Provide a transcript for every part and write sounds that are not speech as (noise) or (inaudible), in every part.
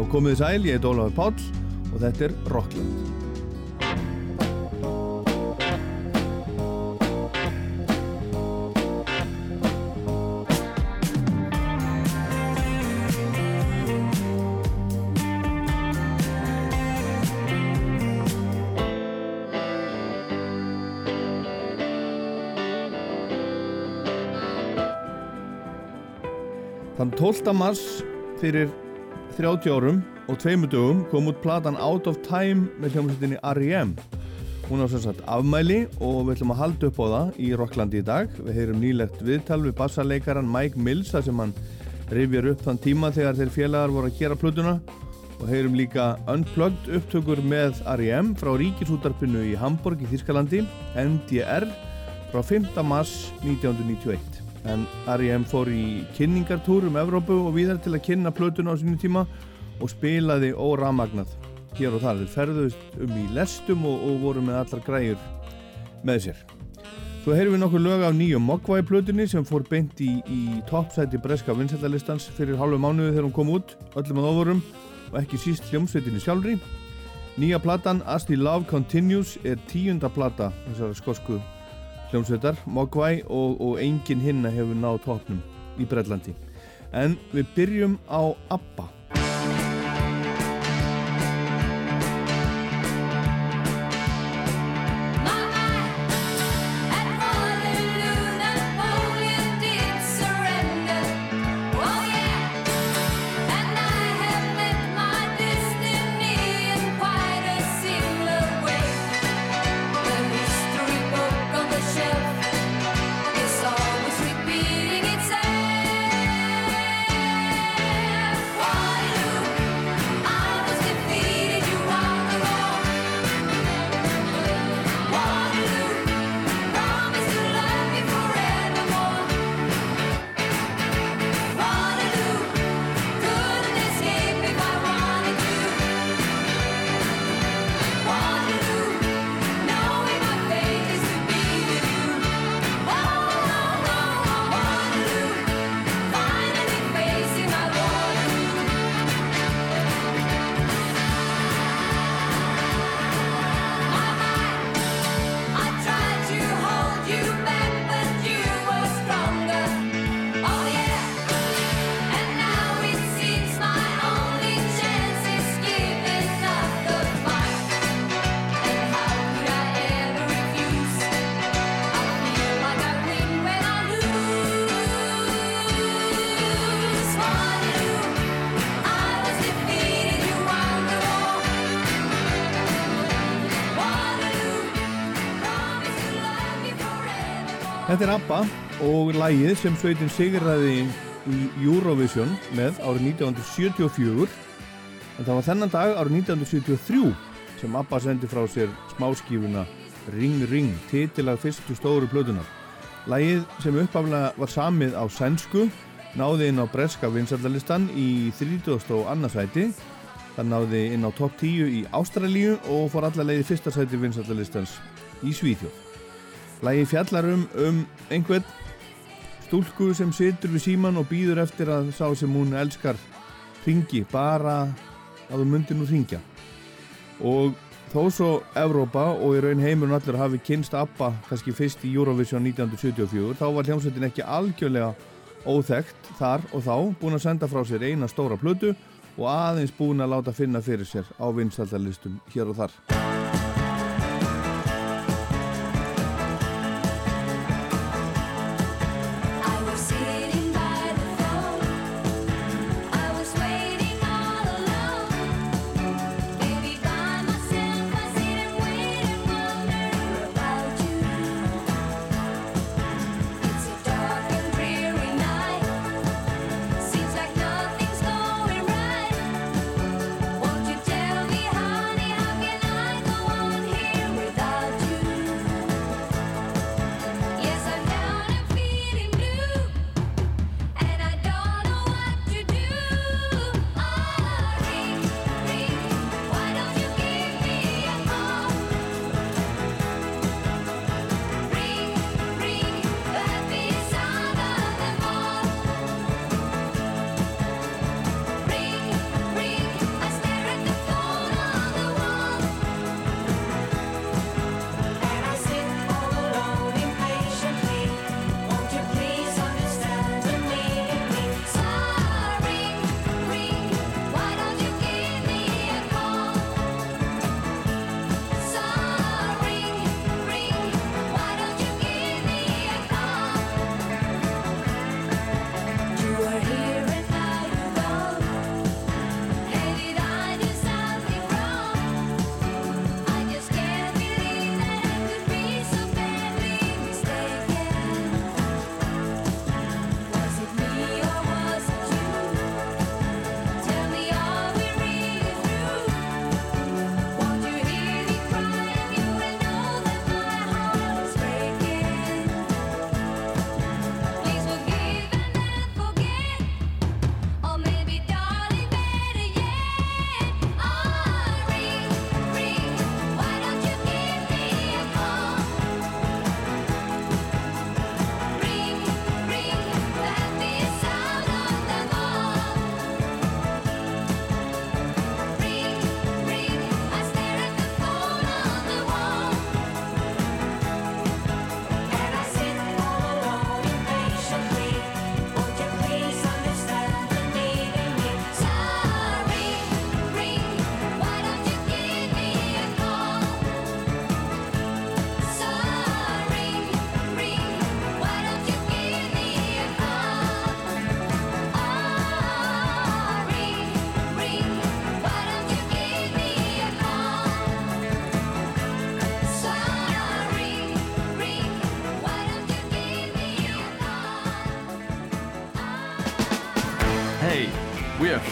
Já, komið sæl, ég heit Ólafur Páll og þetta er Rockland. Þann 12. mars fyrir 30 árum og tveimu dögum kom út platan Out of Time með hljómsveitinni R.E.M. Hún sem sagt afmæli og við ætlum að halda upp á það í Rocklandi í dag. Við heyrum nýlegt viðtal við bassarleikaran Mike Mills þar sem hann rifjar upp þann tíma þegar þeir félagar voru að gera plötuna og heyrum líka Unplugged upptökur með R.E.M. frá Ríkisútarpinu í Hamburg í Þískalandi, NDR, frá 5. mars 1991 en R.E.M. fór í kynningartúr um Evrópu og víðar til að kynna plötuna á sínum tíma og spilaði óramagnað hér og þar. Þeir ferðust um í lestum og, og voru með allar græur með sér. Svo heyrum við nokkur lög af nýjum Mogwai plötunni sem fór beint í, í toppsæti breska vinsættalistans fyrir halvu mánuðu þegar hún kom út, öllum að ofurum og ekki síst hljómsveitinni sjálfri. Nýja platan As the Love Continues er tíunda plata þessara skosku hljómsveitar, Mogwai og, og engin hinna hefur náð tóknum í Brellandi. En við byrjum á ABBA. Þetta er ABBA og lægið sem sveitin sigraði í Eurovision með árið 1974 en það var þennan dag árið 1973 sem ABBA sendi frá sér smáskífuna Ring Ring, titilag fyrstu stóru blödunar. Lægið sem uppaflega var samið á sænsku náði inn á breska vinsaldalistan í 30. og annarsæti það náði inn á topp 10 í Ástralíu og fór allarleiði fyrsta sæti vinsaldalistans í Svíþjóð. Lægi fjallar um, einhvern stúlku sem situr við síman og býður eftir að sá sem hún elskar ringi, bara að þú myndir nú ringja. Og þó svo Evrópa og í raun heimurinn allir hafi kynst ABBA kannski fyrst í Eurovision 1974 þá var hljómsveitin ekki algjörlega óþekkt þar og þá búin að senda frá sér eina stóra plötu og aðeins búin að láta finna fyrir sér á vinstallarlistum hér og þar.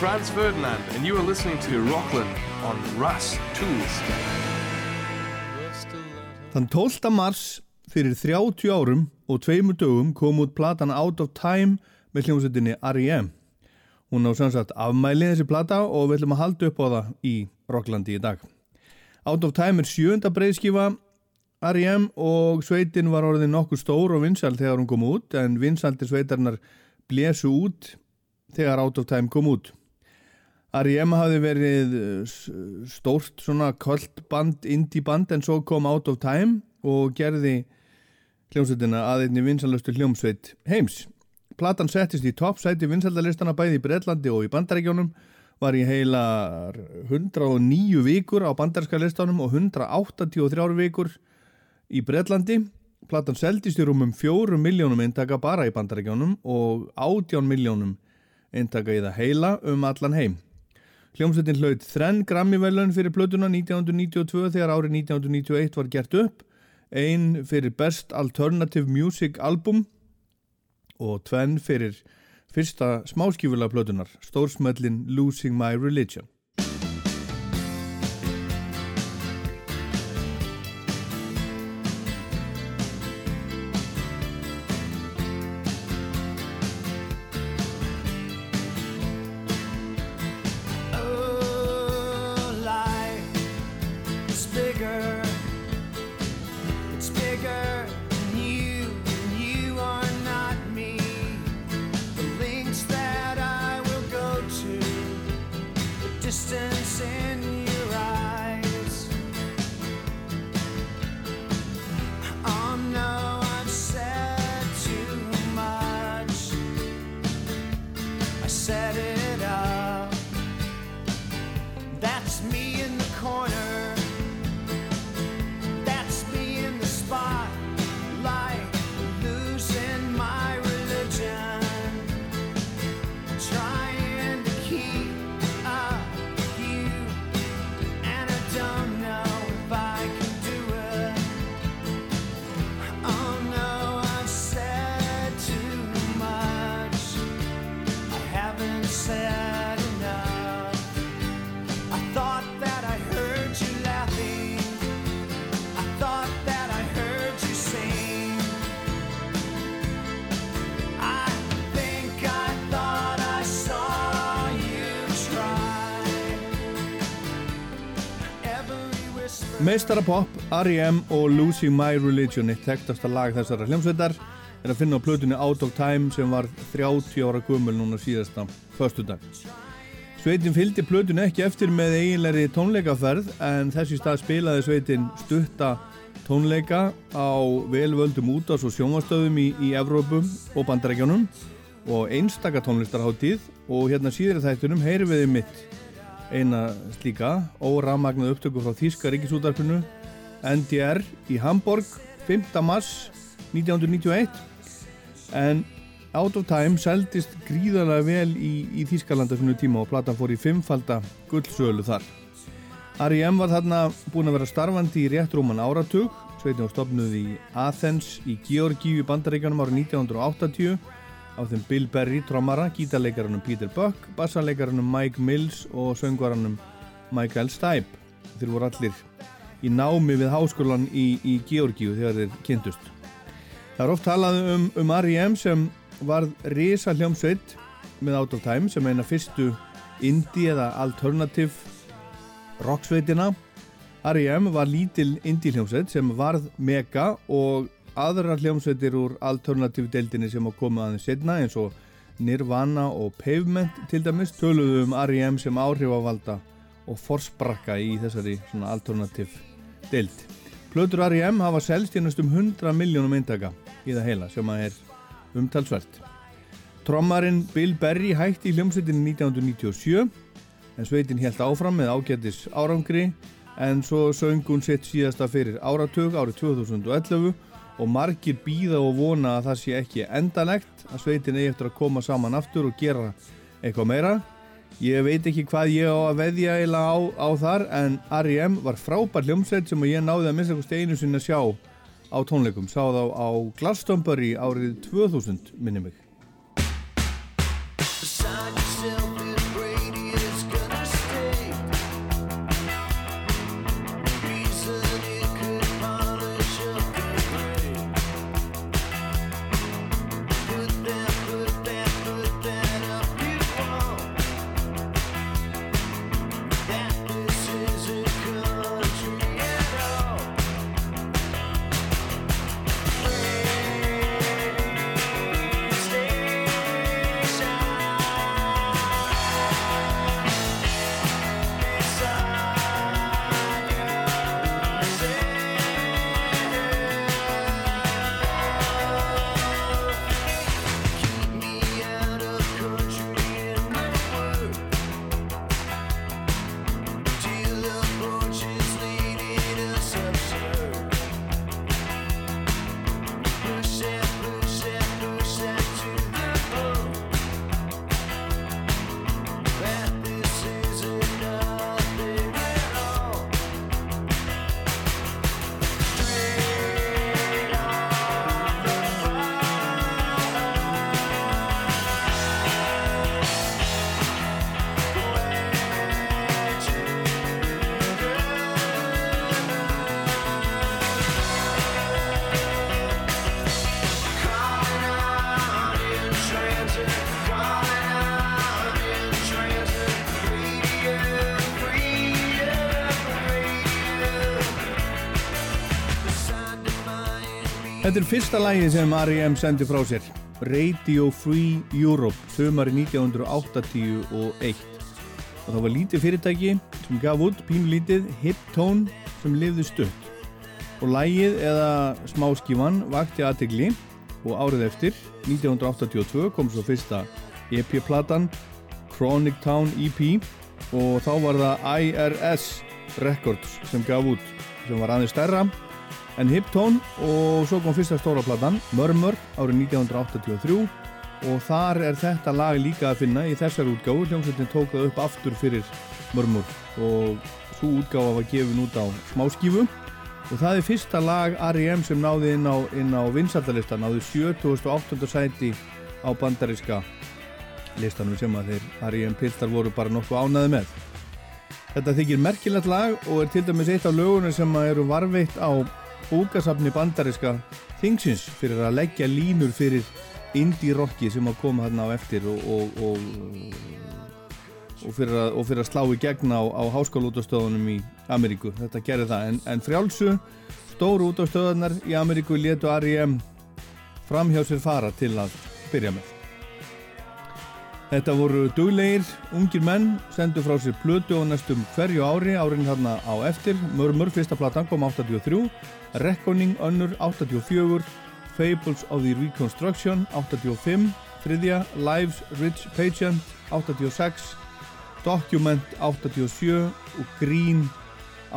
Franz Ferdinand, and you are listening to Rockland on Russ Tools. Þann 12. mars fyrir 30 árum og tveimur dögum kom út platan Out of Time með hljómsveitinni R.E.M. Hún á sannsagt afmæli þessi plata og við ætlum að halda upp á það í Rocklandi í dag. Out of Time er sjönda breyðskifa R.E.M. og sveitin var orðin nokkuð stór og vinsal þegar hún kom út en vinsaldir sveitarnar blésu út þegar Out of Time kom út. R.E.M. hafi verið stórt svona kvöld band, indie band en svo kom Out of Time og gerði hljómsveitina að einni vinsalustu hljómsveit heims. Platan settist í topp sæti vinsaldalistana bæði í Breitlandi og í bandarækjónum var í heila 109 vikur á bandaræska listanum og 183 vikur í Breitlandi. Platan seldist í rúmum 4 miljónum eintaka bara í bandarækjónum og 18 miljónum eintaka í það heila um allan heim. Hljómsveitin hlaut þrenn Grammy-velun fyrir plötuna 1992 þegar árið 1991 var gert upp, einn fyrir Best Alternative Music Album og tvenn fyrir fyrsta smáskífulega plötunar, stórsmöllin Losing My Religion. Meistarapop, R.E.M. og Losing My Religion eitt þekktasta lag þessara hljómsveitar er að finna á plötunni Out of Time sem var 30 ára gummul núna síðasta förstu dag. Sveitin fylgdi plötunni ekki eftir með eiginleiri tónleikaferð en þessi stað spilaði sveitin stutta tónleika á velvöldum útás og sjónvastöðum í, í Evrópum og bandarækjónum og einstaka tónlistarháttíð og hérna síður þættunum heyri við mitt eina slíka óramagnað upptöku frá Þíska ríkisútarpinu NDR í Hamburg 5. mars 1991 en Out of Time seldist gríðarlega vel í, í Þískalanda svona tíma og platan fór í fimmfalda gullsölu þar R.E.M. var þarna búin að vera starfandi í rétt rúman áratug sveitin á stopnuð í Athens í Georgíu bandaríkanum árið 1980 á þeim Bill Berry trommara, gítarleikarannum Peter Buck, bassanleikarannum Mike Mills og söngvarannum Michael Stipe. Þeir voru allir í námi við háskólan í, í Georgíu þegar þeir kynntust. Það er oft talað um, um R.E.M. sem var risa hljómsveit með Out of Time sem eina fyrstu indie eða alternative rocksveitina. R.E.M. var lítil indie hljómsveit sem varð mega og aðra hljómsveitir úr alternatív deildinni sem á koma aðeins setna eins og Nirvana og Pavement til dæmis töluðu um R.E.M. sem áhrifavalda og forsprakka í þessari alternatív deild. Plötur R.E.M. hafa selst í næstum 100 miljónum eintaka í það heila sem að er umtalsvert. Trommarinn Bill Berry hætti í hljómsveitinni 1997 en sveitin helt áfram með ágættis árangri en svo söng hún sitt síðasta fyrir áratug árið 2011 og margir býða og vona að það sé ekki endalegt að sveitin eigi eftir að koma saman aftur og gera eitthvað meira. Ég veit ekki hvað ég á að veðja eiginlega á, á þar en R.E.M. var frábær hljómsveit sem ég náði að missa eitthvað einu sinna sjá á tónleikum. Sá þá á Glastonbury árið 2000 minni mig. Þetta er fyrsta lægi sem R.E.M. sendi frá sér. Radio Free Europe þumari 1981 og það var lítið fyrirtæki sem gaf út pínulítið Hiptone sem lifði stutt. Og lægið eða smáskífan vakti aðtegli og árið eftir 1982 kom svo fyrsta EP-platan Chronic Town EP og þá var það IRS Records sem gaf út sem var aðeins stærra en Hiptone og svo kom fyrsta stóra platan Murmur árið 1983 og þar er þetta lag líka að finna í þessar útgáðu hljómsveitin tók það upp aftur fyrir Murmur og svo útgáða var gefin út á smáskífu og það er fyrsta lag R.E.M. sem náði inn á, á vinsaldalistan náði 78. sæti á bandariska listanum sem að þeir R.E.M. piltar voru bara nokkuð ánaði með Þetta þykir merkilegt lag og er til dæmis eitt af lögunum sem eru varveitt á búkasafni bandariska Thingsins fyrir að leggja línur fyrir indie rocki sem að koma hérna á eftir og, og, og, og fyrir, að, fyrir að slá í gegna á, á háskólaútastöðunum í Ameríku. Þetta gerir það. En, en frjálsu stóru útastöðunar í Ameríku letu R.E.M. fram hjá sér fara til að byrja með. Þetta voru duglegir, ungir menn, sendu frá sér plötu og næstum hverju ári, árin hérna á eftir. Mörmur, fyrsta platan kom 83, Reckoning önnur 84, Fables of the Reconstruction 85, þriðja Lives Rich Patient 86, Document 87 og Green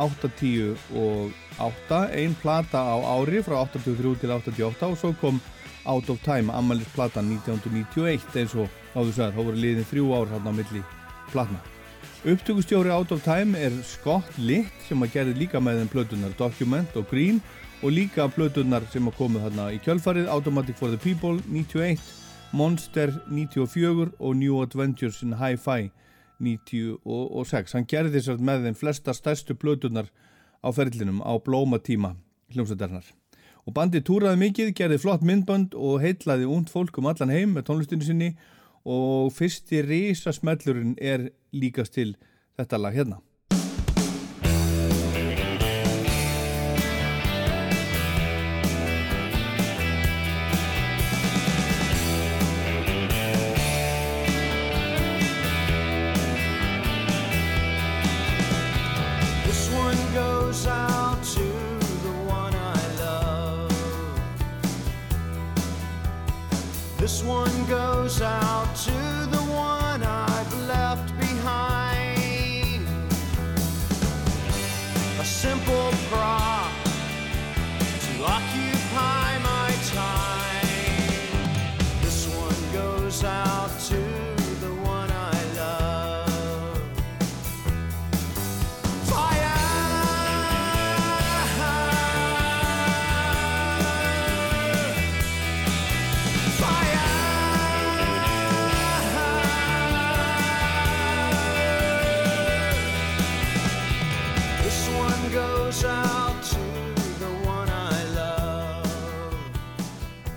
80 og 8, einn plata á ári frá 83 til 88 og svo kom Out of Time, ammaliðsplatan 1991 eins og áður sagðar, þá voru liðin þrjú ár hérna á milli platna. Upptökustjóri Out of Time er Scott Litt sem að gerði líka með þeim plötunar Document og Green og líka plötunar sem að komið hérna í kjölfarið Automatic for the People 91, Monster 94 og New Adventures in Hi-Fi 96. Hann gerði þess að með þeim flesta stærstu plötunar á ferlinum á blómatíma hljómsveitarnar. Og bandi túraði mikið, gerði flott myndbönd og heitlaði ungd fólk um allan heim með tónlistinu sinni og fyrsti risasmellurinn er líkast til þetta lag hérna.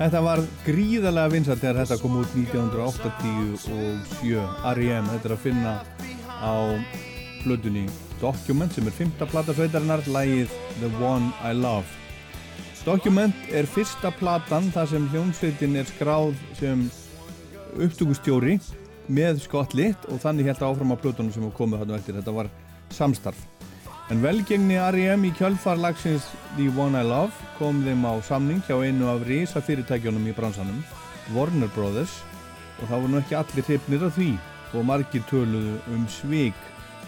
Þetta var gríðarlega vinsalt þegar þetta kom út 1987 R.E.M. Þetta er að finna á blöðunni Document sem er fymta platasveitarinnar lægið The One I Love. Document er fyrsta platan þar sem hljómsveitin er skráð sem upptökustjóri með Scott Litt og þannig held áfram á blöðunum sem komið hann eftir. Þetta var samstarf En velgengni R.E.M. í kjölfarlagsins The One I Love kom þeim á samning hjá einu af reysa fyrirtækjónum í bransanum, Warner Brothers, og það voru nú ekki allir hryfnir af því og margir töluðu um svig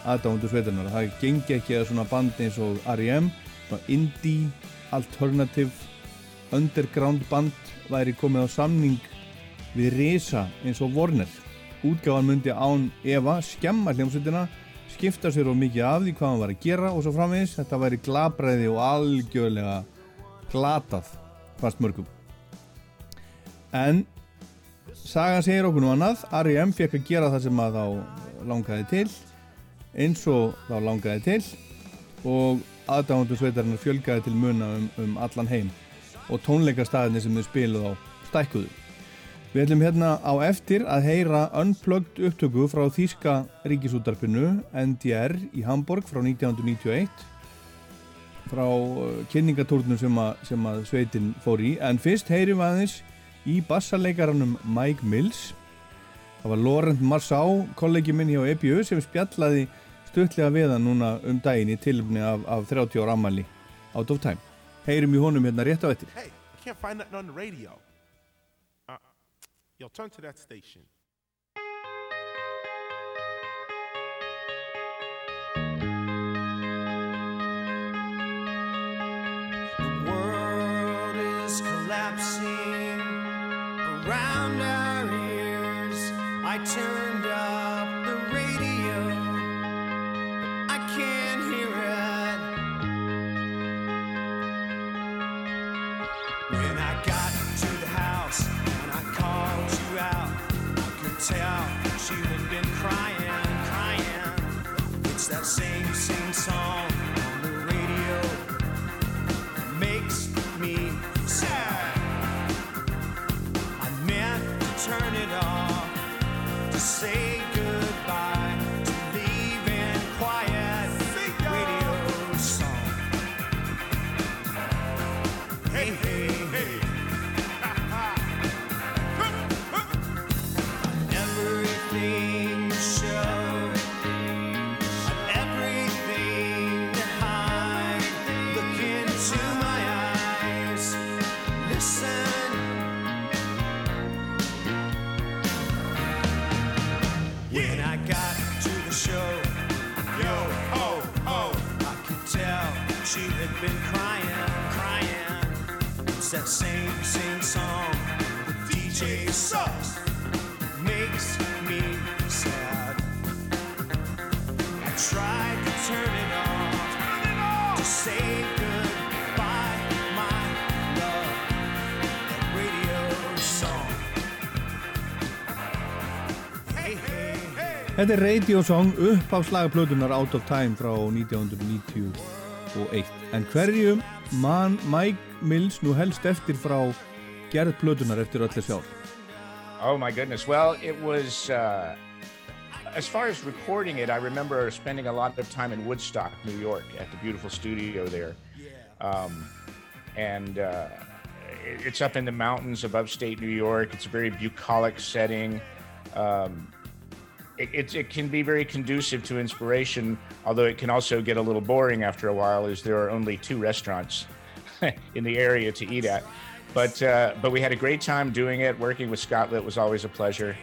aðdándu sveitarnar. Það gengi ekki að svona bandi eins og R.E.M., svona indie, alternative, underground band væri komið á samning við reysa eins og Warner. Útgáðan myndi án Eva skemma hljómsveitina skipta sér of mikið af því hvað hann var að gera og svo framvegis. Þetta væri glabræði og algjörlega glatað fast mörgum. En sagan segir okkur nú annað. R.E.M. fekk að gera það sem að þá langaði til eins og þá langaði til og aðdáðandu sveitarinnar fjölgaði til muna um, um allan heim. Og tónleikastæðinni sem þau spiluð á stækkuðu Við ætlum hérna á eftir að heyra unplugged upptöku frá Þíska ríkisútarpinu NDR í Hamburg frá 1991 frá uh, kynningatúrnum sem, sem að sveitin fór í. En fyrst heyrim aðeins í bassarleikaranum Mike Mills. Það var Laurent Marceau kollegi minn hjá EBU sem spjallaði stuttlega við hann núna um daginn í tilumni af, af 30 ára ammali Out of Time. Heyrim í honum hérna rétt á ettir Hey, I can't find nothing on the radio. Yo, turn to that station. The world is collapsing around our ears. I turned up tell you had been crying, crying. It's that same, same song on the radio makes me sad. I meant to turn it off to say Þetta er Radio Song uppáfslaga plötunar Out of Time frá 1991 en hverju mann Mike Mills nú helst eftir frá gerð plötunar eftir öllu sjálf Oh my goodness. Well, it was uh, as far as recording it. I remember spending a lot of time in Woodstock, New York, at the beautiful studio there. Um, and uh, it- it's up in the mountains of upstate New York. It's a very bucolic setting. Um, it, it, it can be very conducive to inspiration, although it can also get a little boring after a while, as there are only two restaurants (laughs) in the area to eat at. But uh, but we had a great time doing it. Working with Scott Litt was always a pleasure,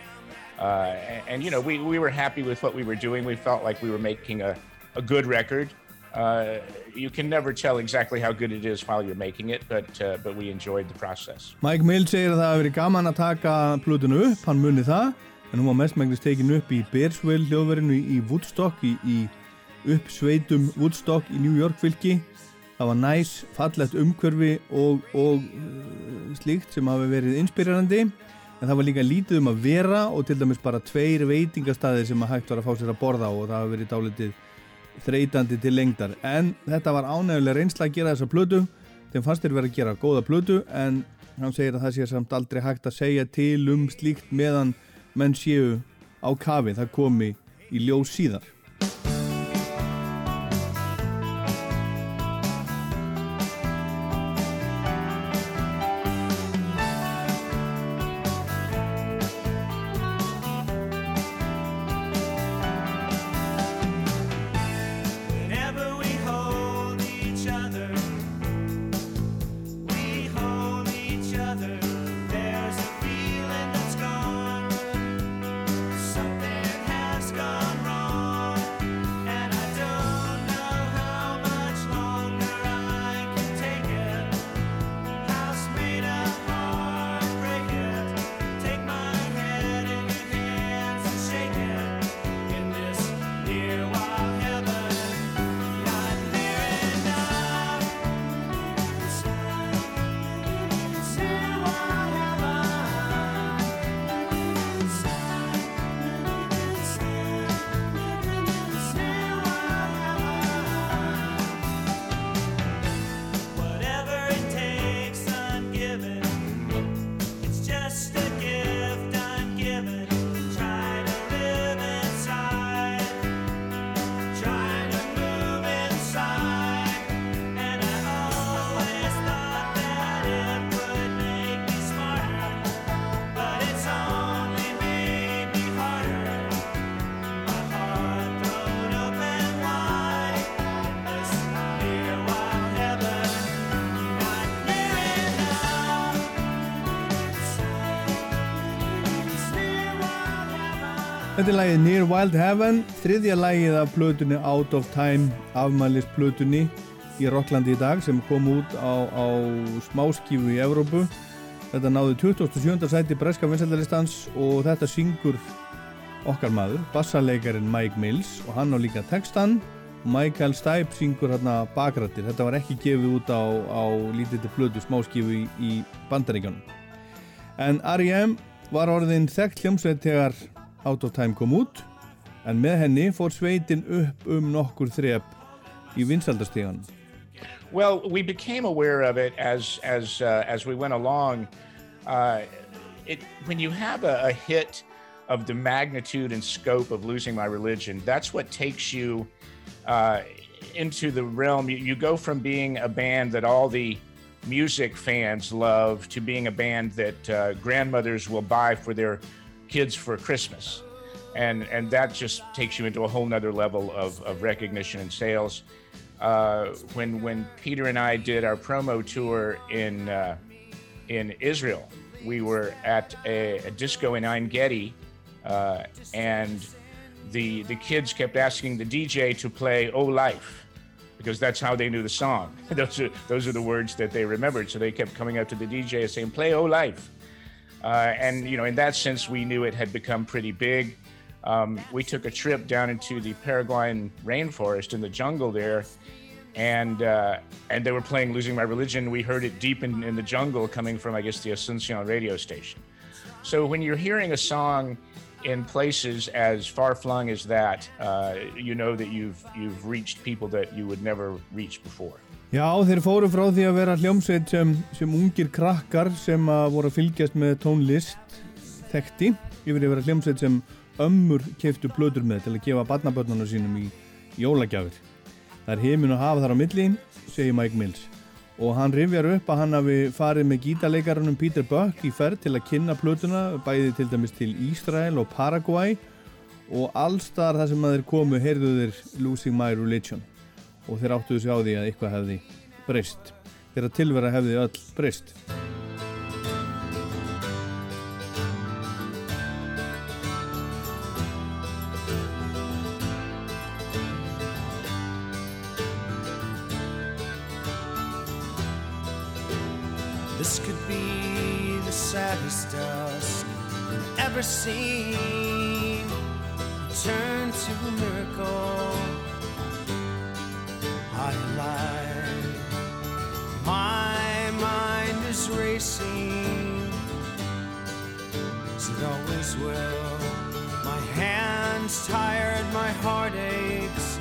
uh, and, and you know we, we were happy with what we were doing. We felt like we were making a, a good record. Uh, you can never tell exactly how good it is while you're making it, but uh, but we enjoyed the process. Mike Mills segir að það verið gaman að taka upp, hann það en hún var mestmægnis tekin upp í Bearsville hljóðverinu í Woodstock í, í uppsveitum Woodstock í New York fylki það var næs, fallegt umhverfi og, og uh, slíkt sem hafi verið inspirerandi. En það var líka lítið um að vera og til dæmis bara tveir veitingastæðir sem að hægt var að fá sér að borða og það hafi verið dálítið þreytandi til lengdar. En þetta var ánægulega reynsla að gera þessa plötu. Þeim fannst þér verið að gera góða plötu en hann segir að það sé samt aldrei hægt að segja til um slíkt meðan menn séu á kafi. Það komi í ljós síðar Þetta er lagið Near Wild Heaven, þriðja lagið af plötunni Out of Time, afmælis plötunni í Rocklandi í dag sem kom út á, á smáskífu í Evrópu. Þetta náði 27. sæti breska vinsættarlistans og þetta syngur okkar maður, bassarleikarin Mike Mills og hann á líka textan. Michael Stipe syngur hérna bakrættir. Þetta var ekki gefið út á, á lítið plötu smáskífu í, í bandaríkjónum. En R.E.M. var orðin þekkt hljómsveit þegar Out of Time kom út en með henni fór sveitin upp um nokkur í. Well, we became aware of it as as uh, as we went along. Uh, it when you have a, a hit of the magnitude and scope of losing my religion, that's what takes you uh, into the realm. You, you, go from being a band that all the music fans love to being a band that uh, grandmothers will buy for their kids for Christmas. And, and that just takes you into a whole nother level of, of recognition and sales. Uh, when, when Peter and I did our promo tour in, uh, in Israel, we were at a, a disco in Ein Gedi, uh, and the, the kids kept asking the DJ to play Oh Life because that's how they knew the song. (laughs) those, are, those are the words that they remembered. So they kept coming up to the DJ and saying, Play Oh Life. Uh, and you know, in that sense, we knew it had become pretty big. Um, we took a trip down into the Paraguayan rainforest in the jungle there, and uh, and they were playing "Losing My Religion." We heard it deep in, in the jungle, coming from I guess the Asuncion radio station. So when you're hearing a song in places as far flung as that, uh, you know that you've you've reached people that you would never reach before. Já, þeir fóru frá því að vera hljómsveit sem, sem ungir krakkar sem að voru að fylgjast með tónlist þekti yfir að vera hljómsveit sem ömmur keiftu blöður með til að gefa barnabörnuna sínum í jólagjafir. Það er heimin að hafa þar á milli, segir Mike Mills. Og hann rifjar upp að hann hafi farið með gítarleikarunum Peter Buck í ferð til að kynna blöðuna, bæði til dæmis til Ísrael og Paraguay og allstar þar sem að þeir komu heyrðu þeir Losing My Religion og þeir áttuðu sig á því að eitthvað hefði breyst. Þeirra tilvera hefði öll breyst. This could be the saddest dusk ever seen. Turn to a miracle I lie. My mind is racing, as it always will. My hands tired, my heart aches.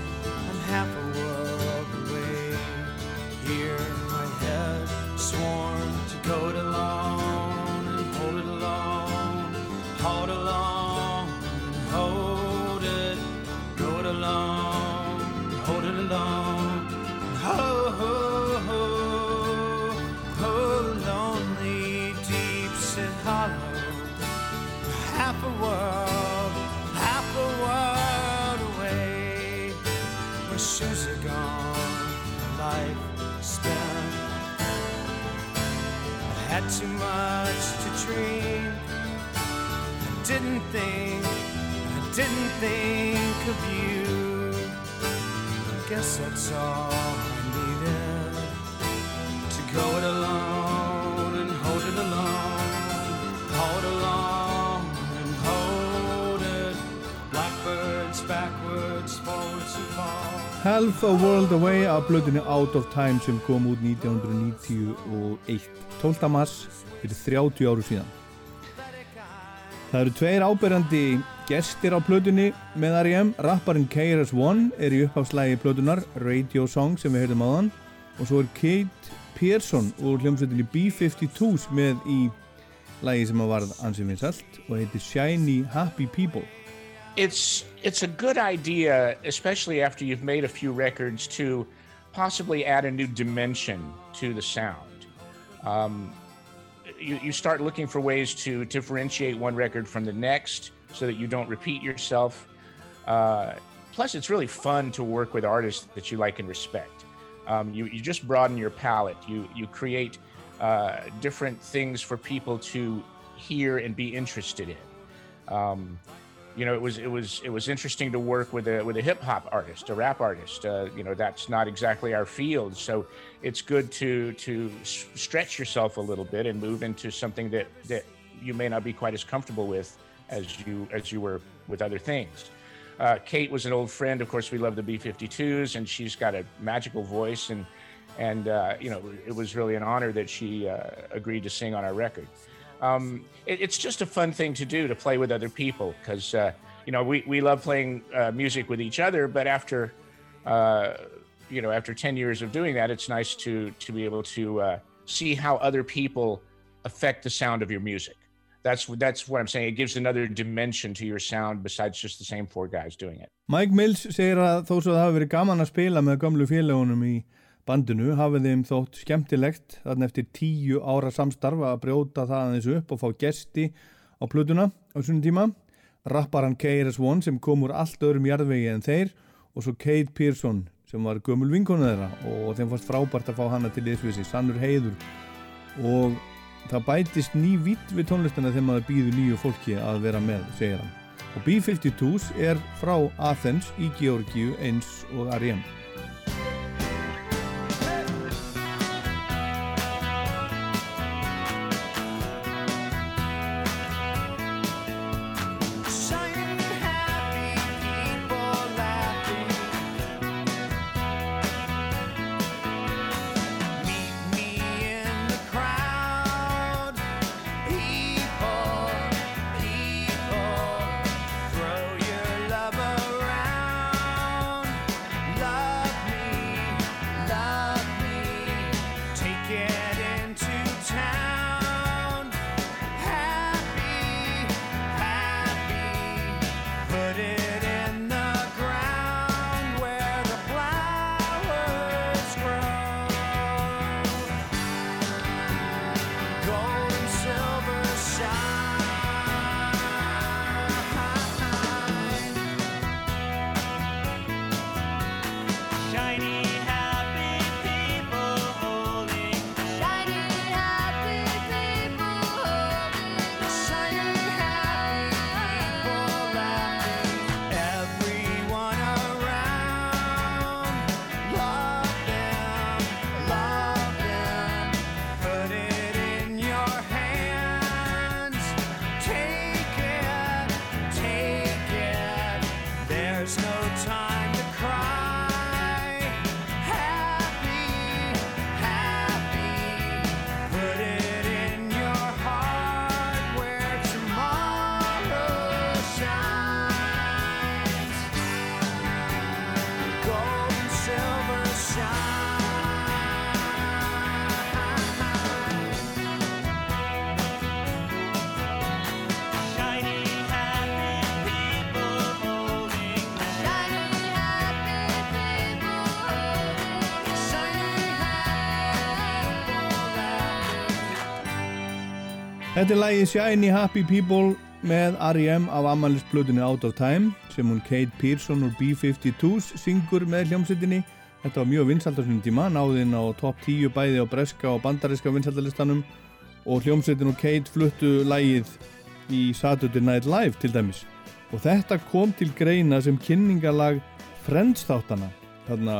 Had too much to drink. I didn't think, I didn't think of you. I guess that's all. Go it alone and hold it alone. Hold along and hold it. Blackbirds backwards, forwards and fall. Half a World Away af blöðinni Out of Time sem kom út 1991. 12. mars fyrir 30 áru síðan. Það eru tveir áberandi gestir á blöðinni með R.E.M. Rapparinn KRS-One er í uppháfslægi blöðunar Radio Song sem við heyrðum á þann og svo er Kate Pearson úr hljómsveitinni B-52s með í lagi sem að varð ansið vinsalt og heitir Shiny Happy People It's, it's a good idea, especially after you've made a few records, to possibly add a new dimension to the sound. Um, you, you start looking for ways to differentiate one record from the next so that you don't repeat yourself. Uh, plus, it's really fun to work with artists that you like and respect. Um, you, you just broaden your palette. You, you create uh, different things for people to hear and be interested in. Um, you know, it was it was it was interesting to work with a with a hip hop artist, a rap artist. Uh, you know, that's not exactly our field, so it's good to to stretch yourself a little bit and move into something that that you may not be quite as comfortable with as you as you were with other things. Uh, Kate was an old friend. Of course, we love the B-52s, and she's got a magical voice, and and uh, you know, it was really an honor that she uh, agreed to sing on our record um, it, it's just a fun thing to do to play with other people because uh, you know we, we love playing uh, music with each other but after uh, you know after 10 years of doing that it's nice to to be able to uh, see how other people affect the sound of your music. That's that's what i'm saying. It gives another dimension to your sound besides just the same four guys doing it. Mike Mills segir að þó svo það hafi verið gaman að spila með gamlu félagunum í bandinu hafið þeim þótt skemmtilegt þarna eftir tíu ára samstarfa að brjóta það aðeins upp og fá gesti á plötuna á svonum tíma. Rapparan KRS-One sem kom úr allt öðrum jarðvegi en þeir og svo Kate Pearson sem var gömul vinkonu þeirra og þeim fannst frábært að fá hana til liðsvísi, sannur heiður. Og það bætist ný vitt við tónlistina þegar maður býður nýju fólki að vera með, segir hann. Og B-52s er frá Athens í Georgiu eins og R.E.M. er lægið Shiny Happy People með R.E.M. af ammælisplötunni Out of Time sem hún Kate Pearson úr B-52s syngur með hljómsveitinni. Þetta var mjög svona tíma, náðinn á top 10 bæði á breska og bandariska vinsaldalistanum og hljómsveitin og Kate fluttu lægið í Saturday Night Live til dæmis. Og þetta kom til greina sem kynningalag Friends þáttana þarna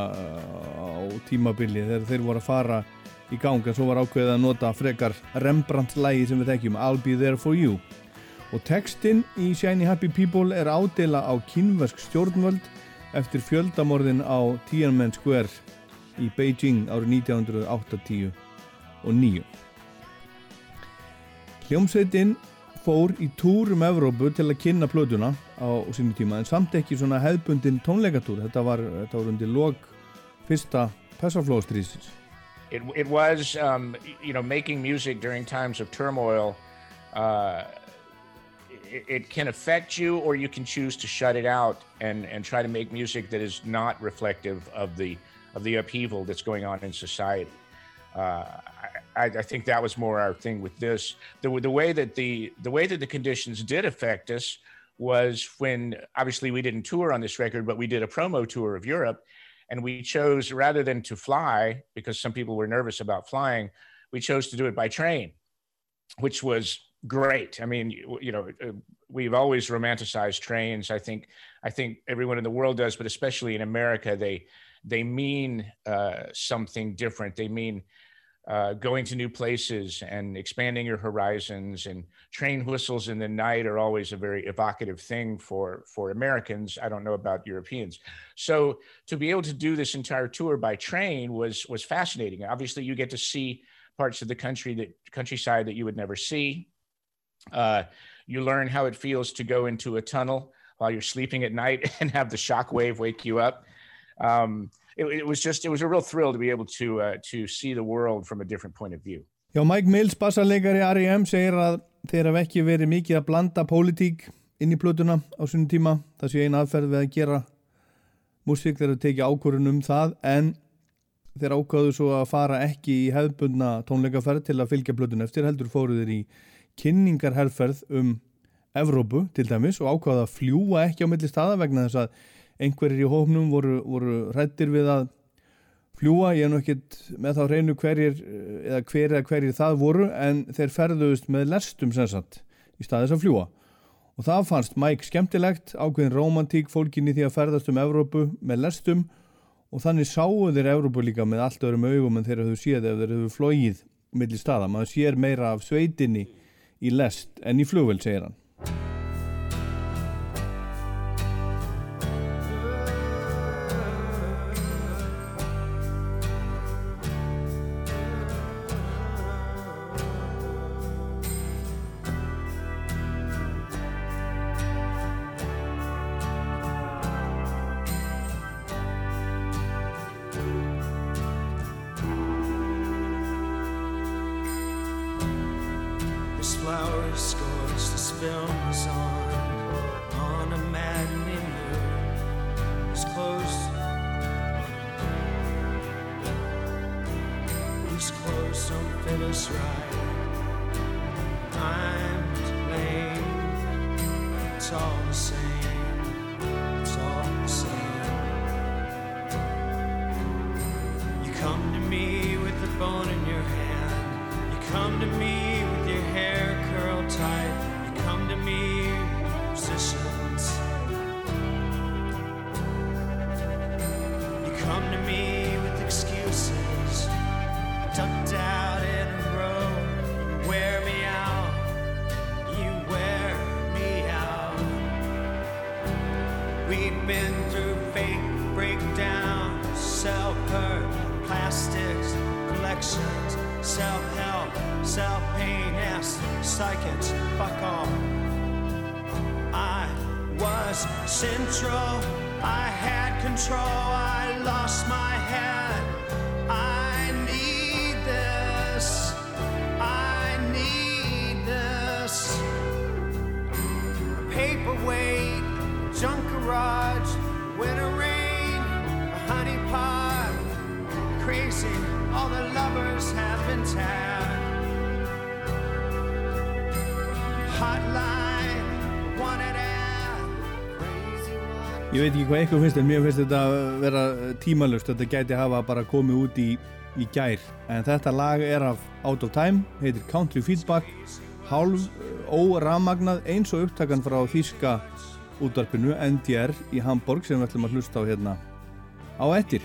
á tímabili þegar þeir voru að fara í gang en svo var ákveðið að nota frekar Rembrandt lægi sem við þekkjum I'll Be There For You. Og textin í Shiny Happy People er ádela á kynversk stjórnvöld eftir fjöldamorðin á Tiananmen Square í Beijing árið 1980 og 9 Hljómsveitin fór í túr um Evrópu til að kynna plötuna á sínu tíma en samt ekki svona hefðbundin tónleikatúr. Þetta var, þetta var undir log fyrsta Persaflóðstrísins it, it was um, you know making music during times of turmoil uh, it, it can affect you or you can choose to shut it out and and try to make music that is not reflective of the of the upheaval that's going on in society. Uh, I, I think that was more our thing with this. The, the way that the the way that the conditions did affect us was when obviously we didn't tour on this record but we did a promo tour of europe and we chose rather than to fly because some people were nervous about flying we chose to do it by train which was great i mean you, know uh, we've always romanticized trains. I think I think everyone in the world does, but especially in America, they they mean uh, something different. They mean uh, going to new places and expanding your horizons and train whistles in the night are always a very evocative thing for for Americans. I don't know about Europeans. So to be able to do this entire tour by train was was fascinating. Obviously, you get to see parts of the country that countryside that you would never see. Uh, you learn how it feels to go into a tunnel while you're sleeping at night (laughs) and have the shock wave wake you up. Um, it, it, was just it was a real thrill to be able to uh, to see the world from a different point of view. Já, Mike Mills, bassarleikari R.E.M. segir að þeir hafa ekki verið mikið að blanda pólitík inn í plötuna á sunnum tíma. Það sé eina aðferð við að gera músík þegar þau tekið ákvörðun um það en þeir ákvaðu svo að fara ekki í hefðbundna tónleikaferð til að fylgja plötun eftir heldur fóruður í kynningarherferð um Evrópu til dæmis og ákvaðu að fljúa ekki á milli staða vegna þess að einhverjir í hófnum voru, voru rættir við að fljúa, ég er nú ekkit með þá reynu hverjir hver eða hverjir það voru en þeir ferðuðust með lestum sem sagt í staðis að fljúa og það fannst Mike skemmtilegt ákveðin romantík fólkin í því að ferðast um Evrópu með lestum. Og þannig sáu þeir Evrópu líka með allt öðrum augum en þeir hafðu séð ef þeir hafðu flóið millir staða, maður sér meira af sveitinni í lest en í flugvel segir hann come to me. central. I had control, I lost my head. I need this, I need this. Paperweight, junk garage, winter rain, a honey pot. Crazy, all the lovers have been tagged. Hotline, wanted. Ég veit ekki hvað eitthvað finnst en mér finnst þetta að vera tímalust þetta gæti hafa bara komið út í, í gær. En þetta lag er af Out of Time heitir Country Feedback hálf óramagnað eins og upptakan frá þýska útvarpinu NDR í Hamburg sem við ætlum að hlusta á hérna á ettir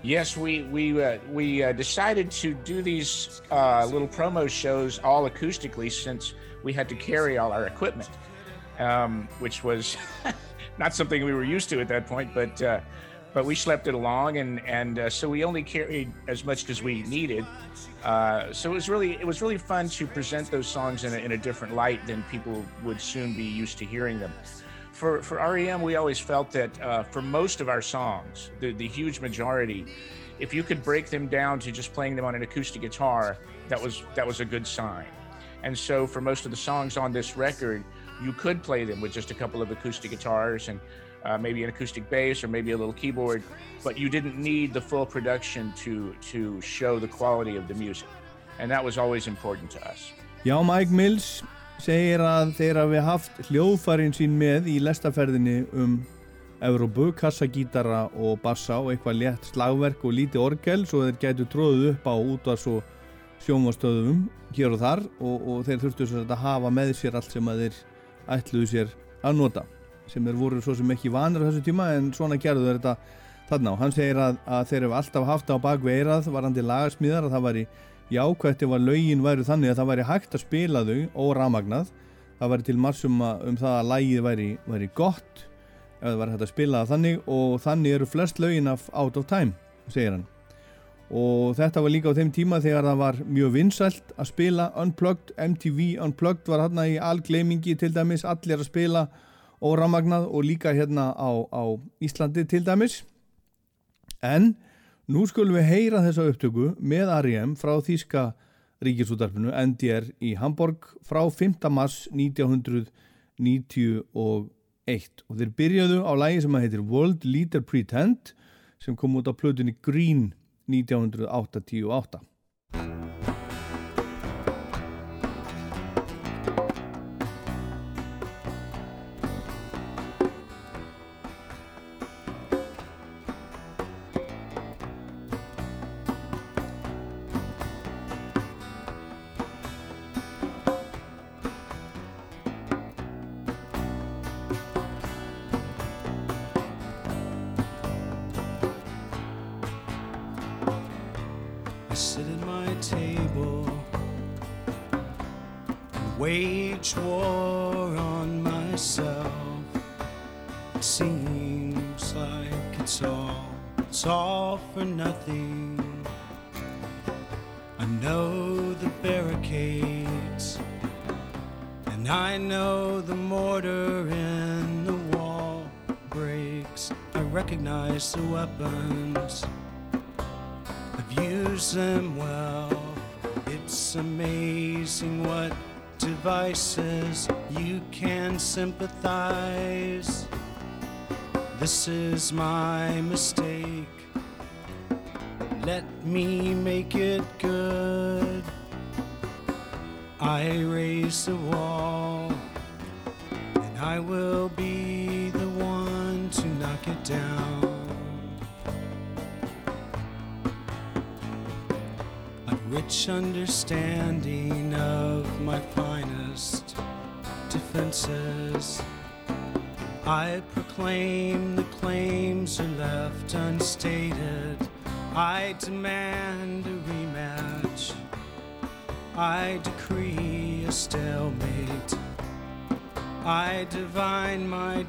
Yes, we we uh, we uh, decided to do these uh, little promo shows all acoustically since we had to carry all our equipment, um, which was (laughs) not something we were used to at that point, but uh, but we slept it along, and and uh, so we only carried as much as we needed. Uh, so it was really it was really fun to present those songs in a, in a different light than people would soon be used to hearing them. For for REM, we always felt that uh, for most of our songs, the the huge majority, if you could break them down to just playing them on an acoustic guitar, that was that was a good sign. And so for most of the songs on this record, you could play them with just a couple of acoustic guitars and uh, maybe an acoustic bass or maybe a little keyboard, but you didn't need the full production to to show the quality of the music, and that was always important to us. Já, Mike Mills segir að þeir hafi haft hljóðfærin sín með í lestaferðinni um Evrópu, kassagítara og bassa og eitthvað létt slagverk og lítið orgel svo þeir gætu tróðuð upp á útvars og sjónvastöðum hér og þar og, og þeir þurftu að hafa með sér allt sem að þeir ætluðu sér að nota sem er voru svo sem ekki vanur á þessu tíma en svona gerðu þeir þetta þarna og hann segir að, að þeir hefur alltaf haft á bakveirað varandi lagarsmíðar að það væri jákvæmt ef að lögin væri þannig að það væri hægt að spila þau og ramagnað það væri til marsum um það að lægið væri, væri gott ef það væri hægt að spila það þannig og þannig eru flest lögin af out of time segir hann og þetta var líka á þeim tíma þegar það var mjög vinsælt að spila Unplugged, MTV Unplugged var hérna í algleimingi til dæmis allir að spila óramagnað og líka hérna á, á Íslandi til dæmis en nú skulum við heyra þessa upptöku með R.E.M. frá Þíska ríkisútarfinu NDR í Hamburg frá 5. mars 1991 og þeir byrjaðu á lægi sem að heitir World Leader Pretend sem kom út á plötunni Green 1988. Is my mistake.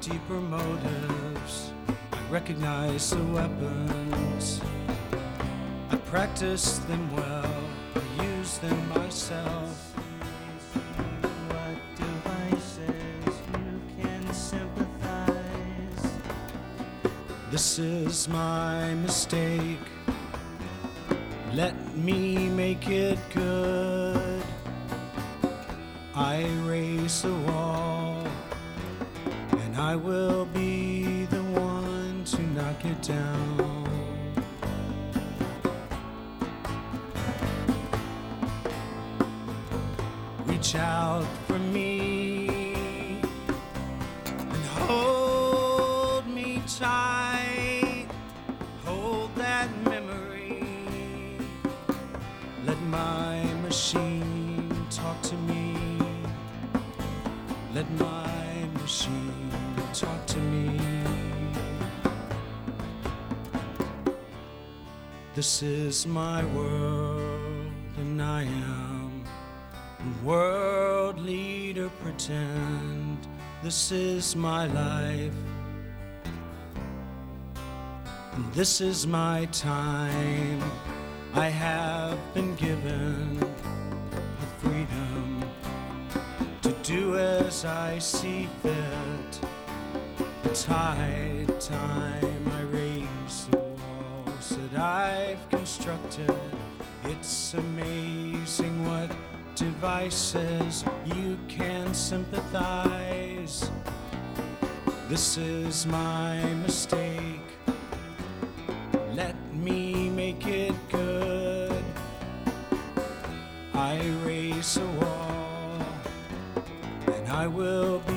Deeper motives. I recognize the weapons. I practice them well, I use them myself. What devices you can sympathize? This is my mistake. Let me make it good. I raise the wall, This is my world, and I am a world leader. Pretend this is my life, and this is my time. I have been given the freedom to do as I see fit. It's high time I've constructed. It's amazing what devices you can sympathize. This is my mistake. Let me make it good. I raise a wall, and I will be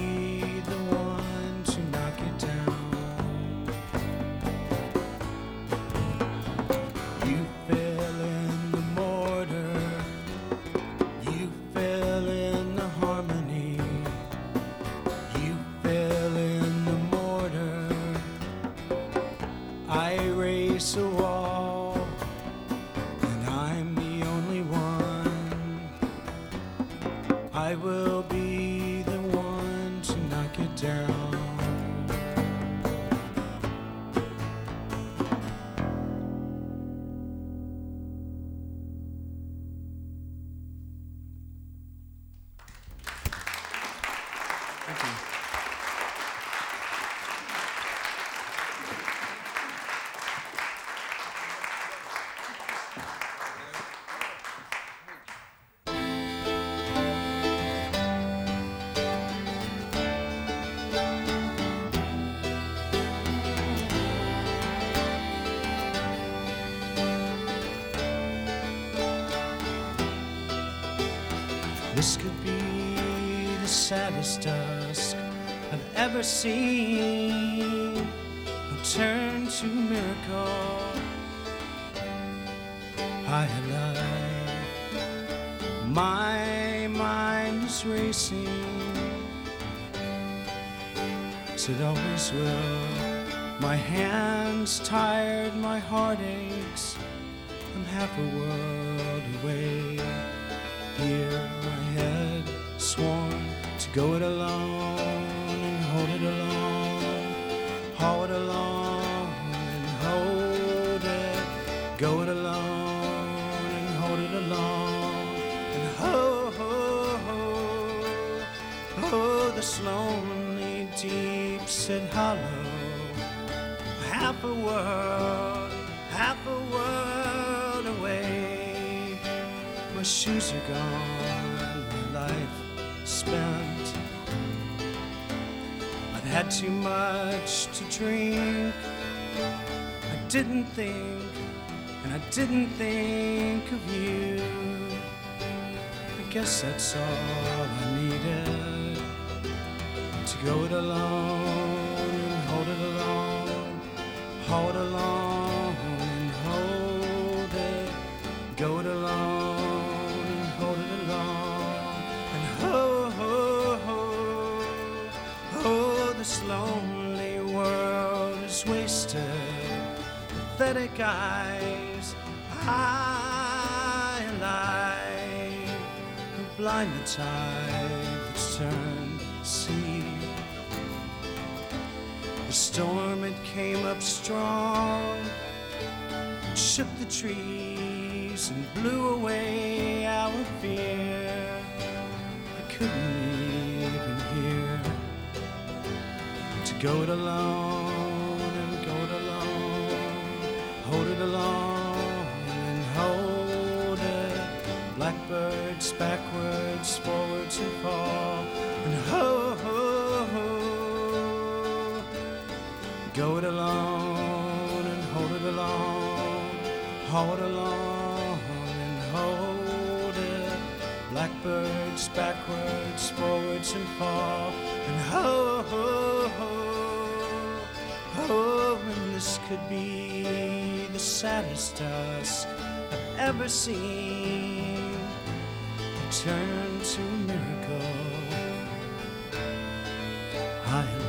I've ever seen. Turn to miracle. High alive, my mind is racing. As it always will. My hands tired, my heart aches. I'm half a world away. Here I had sworn to go it alone half a world, half a world away. My shoes are gone, my life spent. I've had too much to drink. I didn't think, and I didn't think of you. I guess that's all I needed to go it alone hold it alone and hold it, go it alone and hold it alone and ho ho ho, oh this lonely world is wasted, pathetic eyes, I lie, blind the tide that's storm it came up strong, shook the trees and blew away our fear. I couldn't even hear to go it alone and go it alone, hold it alone and hold it. Blackbirds backwards, forwards and fall, and ho Go it alone and hold it alone, hold it alone and hold it. Blackbirds backwards, forwards and fall, and ho ho ho. Oh, and this could be the saddest dusk I've ever seen. Turn to miracle. I alive.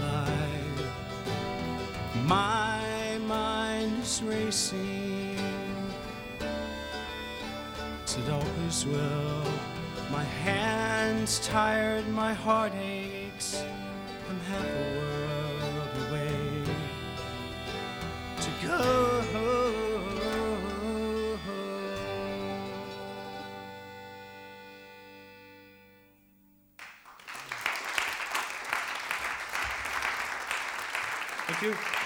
My mind is racing. It always will. My hands tired, my heart aches. I'm half a world away to go. Thank you.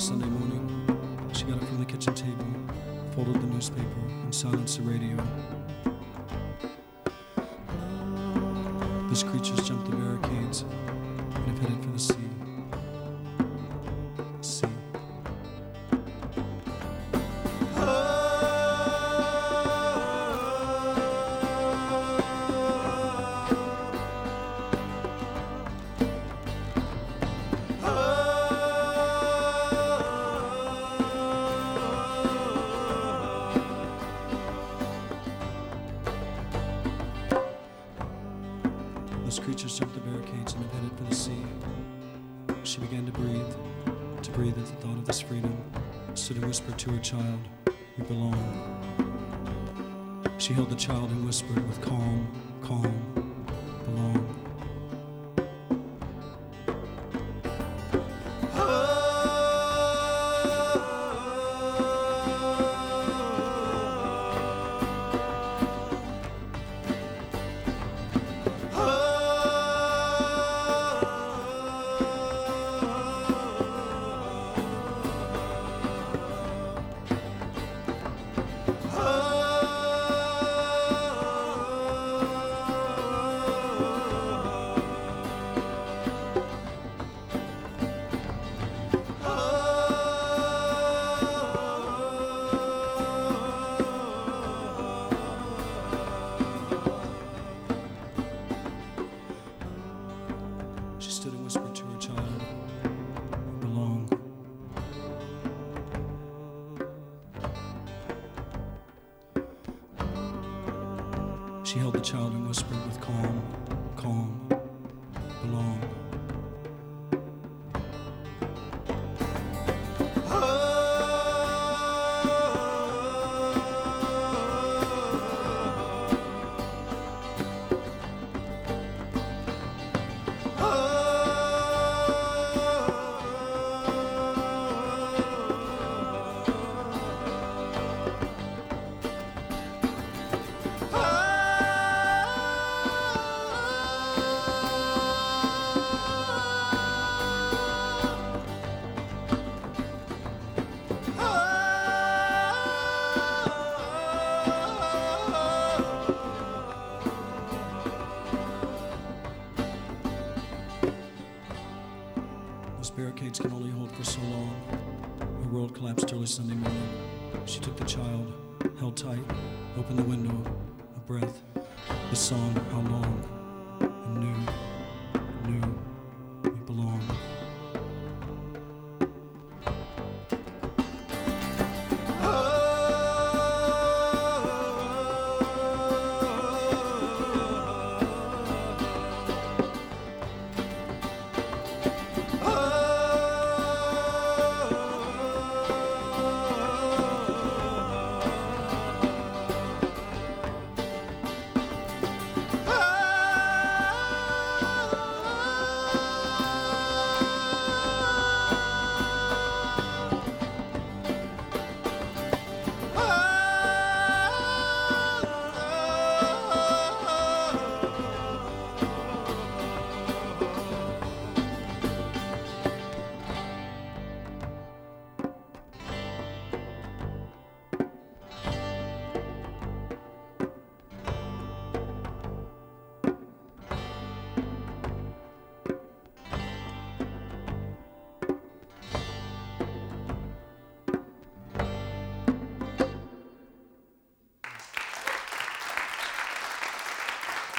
Sunday morning. She got up from the kitchen table, folded the newspaper, and silenced the radio. These creatures jumped the her child, We belong. She held the child and whispered with calm,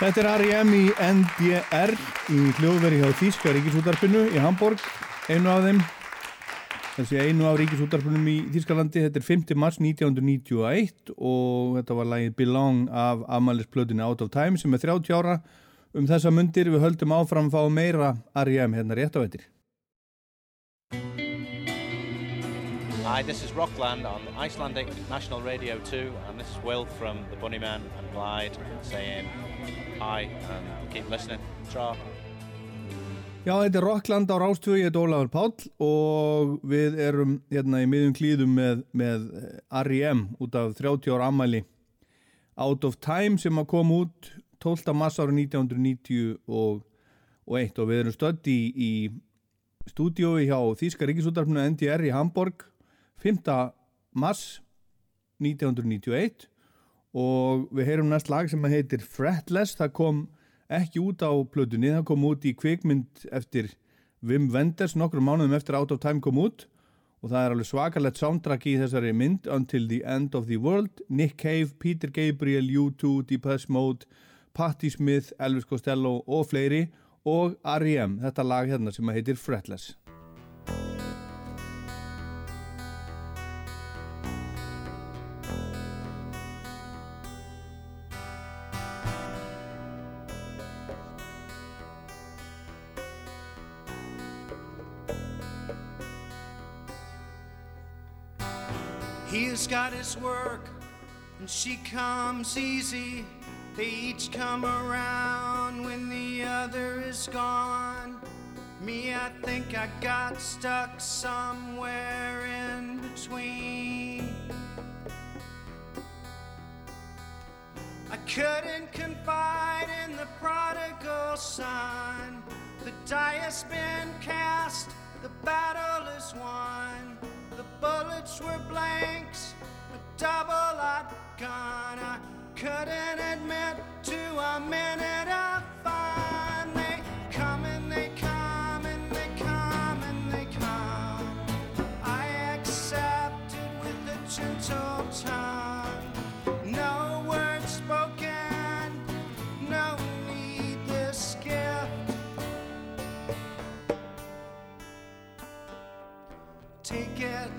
Þetta er R.E.M. í NDR í hljóðveri hjá Þíska Ríkisútarpinu í Hamburg, einu af þeim þessi einu af Ríkisútarpunum í Þískalandi, þetta er 5. mars 1991 og þetta var lagið Belong af afmælisplötinu Out of Time sem er 30 ára um þessa mundir við höldum áfram að fá meira R.E.M. hérna rétt á eittir Hi, this is Rockland on Icelandic National Radio 2, and this is Will from the Bunnyman and Glide saying hi and keep listening. Tra. Já, þetta er Rockland á Rástvögi, ég heit Ólafur Páll og við erum hérna í miðjum klíðum með, með R.E.M. út af 30 ára ammæli Out of Time sem að kom út 12. mars ára 1991 og, og, og við erum stödd í, í stúdiói hjá Þíska Ríkisútarfinu NDR í Hamburg 5. mars 1991 og við heyrum næst lag sem heitir Fretless, það kom ekki út á plötunni, það kom út í kvikmynd eftir Wim Wenders nokkrum mánuðum eftir Out of Time kom út. Og það er alveg svakalett soundtrack í þessari mynd Until the End of the World. Nick Cave, Peter Gabriel, U2 Depeche Mode, Patti Smith Elvis Costello og fleiri. Og R.E.M. þetta lag hérna sem heitir Fretless got his work, and she comes easy. They each come around when the other is gone. Me, I think I got stuck somewhere in between. I couldn't confide in the prodigal son. The die has been cast, the battle is won. Bullets were blanks, a double I gun. I couldn't admit to a minute of fun. They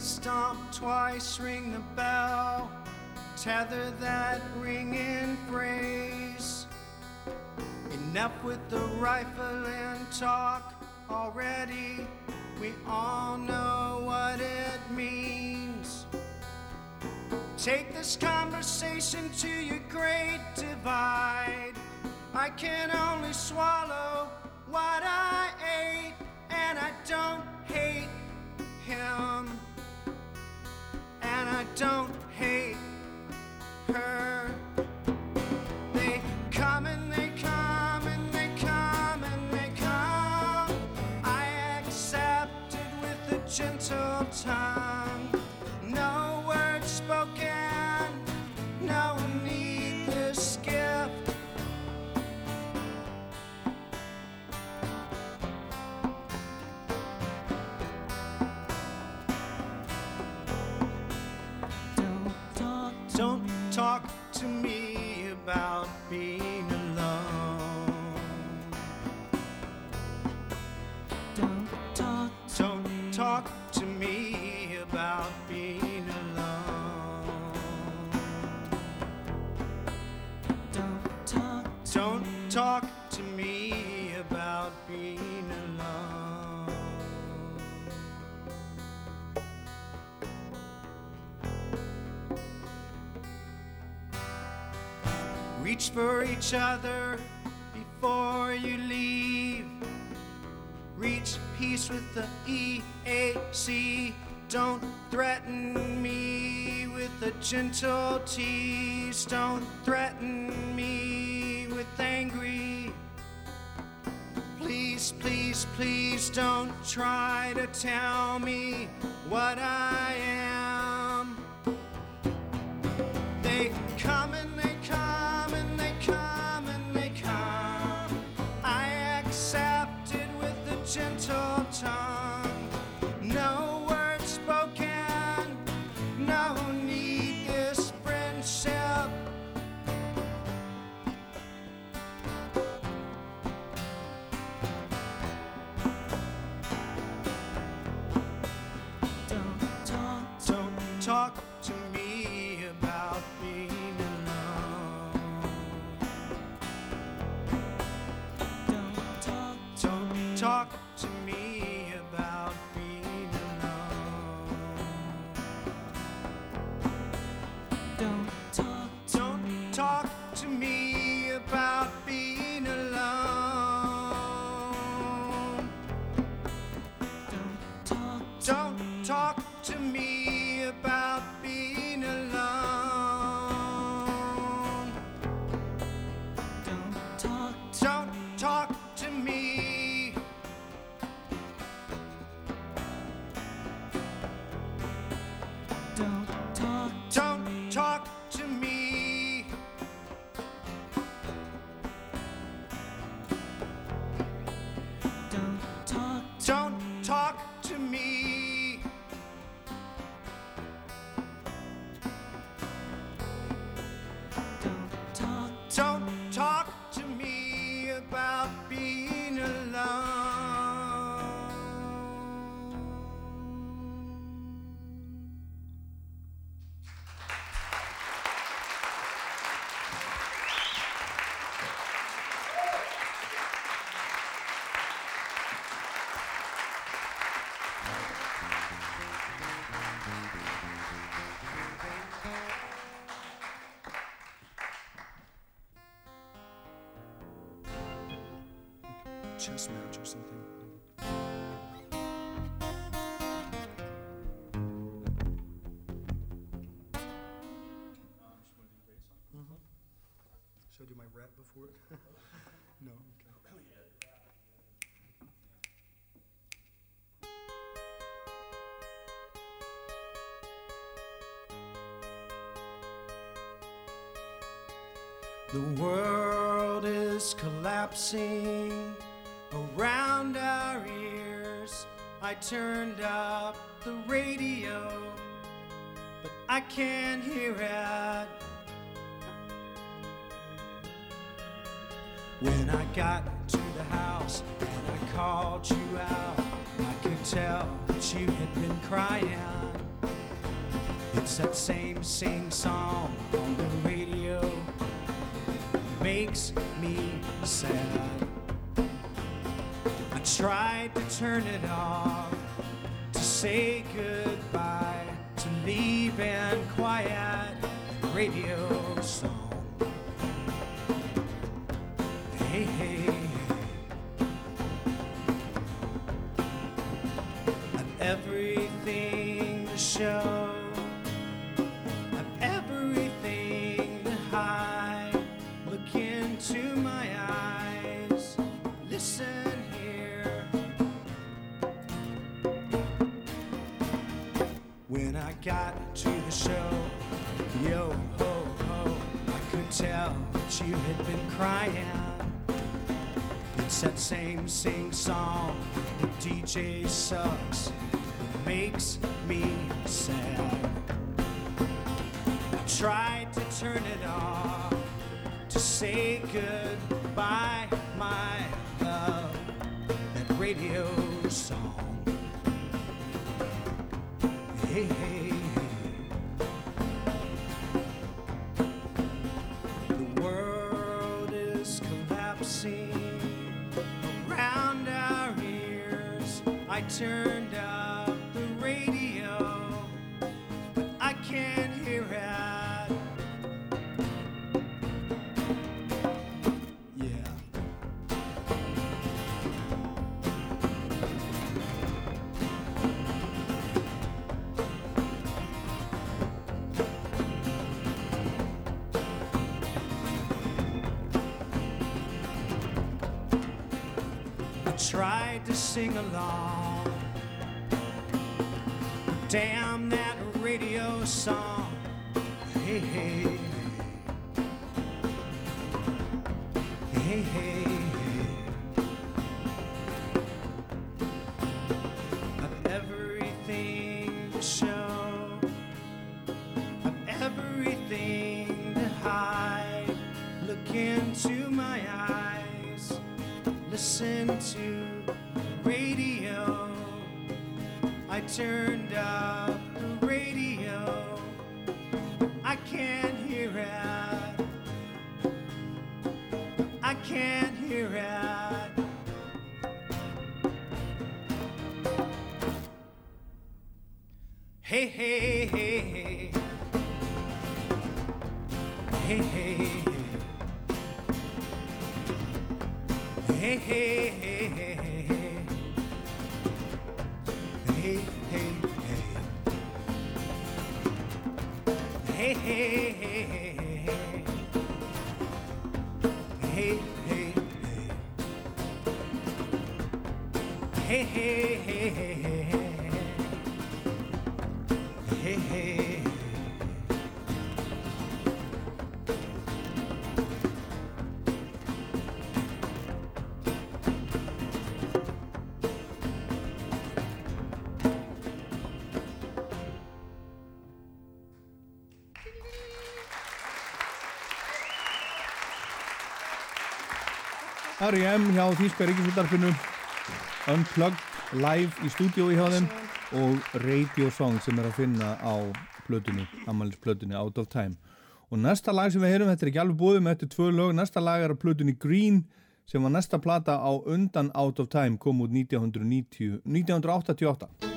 stomp twice, ring the bell. Tether that ringing phrase. Enough with the rifle and talk already. We all know what it means. Take this conversation to your great divide. I can only swallow what I ate, and I don't hate him, and I don't hate her. They come and they come and they come and they come. I accepted with a gentle tongue. Don't threaten me with a gentle tease. Don't threaten me with angry. Please, please, please don't try to tell me what I chest mount or something. Turned up the radio, but I can't hear it. When I got to the house and I called you out, I could tell that you had been crying. It's that same sing song on the radio makes me sad. I tried to turn it off say goodbye to leave and quiet radio song. DJ sucks. Makes me sad. I tried to turn it off to say goodbye, my love. That radio song. Turned up the radio, but I can't hear it. Yeah. I tried to sing along. Damn that radio song. Hey, hey. Hey, hey. I've everything to show. I've everything to hide. Look into my eyes. Listen to I turned up the radio. I can't hear it. I can't hear it. Hey, hey, hey, hey. Hey, hey, hey. Hey, hey, R.E.M. hjá Þýska Ríkisútarfinu Unplugged live í stúdiói hjá þeim og Radio Song sem er að finna á plötunni, Amali's plötunni Out of Time. Og næsta lag sem við heyrum, þetta er ekki alveg búið með þetta tvö lög, næsta lag er á plötunni Green sem var næsta plata á undan Out of Time kom út 1990, 1988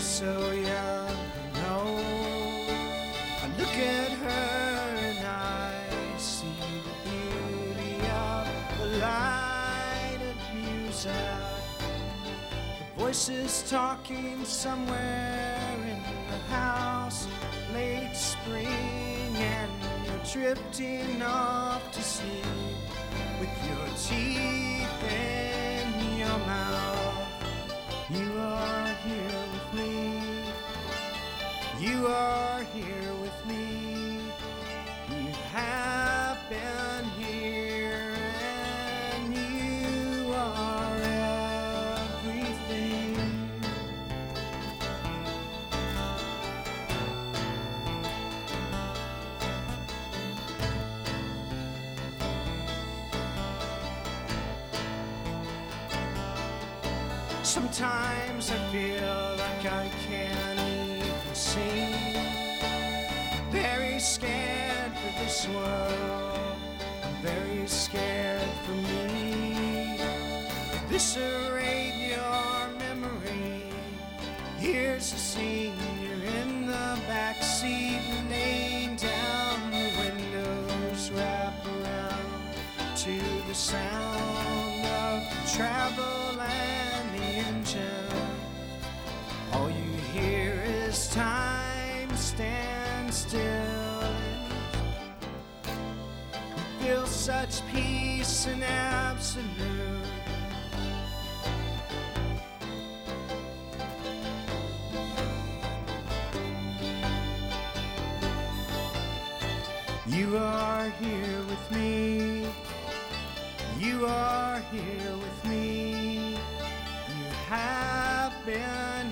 So young and old. I look at her and I see the beauty of the light of music. The voices talking somewhere in the house. Late spring and you're drifting off to sleep with your teeth in your mouth. You are here. You are here with me. You have been here and you are everything. Sometimes I feel sing. Very scared for this world. Very scared for me. Eviscerate your memory. Here's the scene. You're in the back seat, laying down. The windows wrap around to the sound of travel and the engine. All you hear is time such peace and absolute. You are here with me. You are here with me. You have been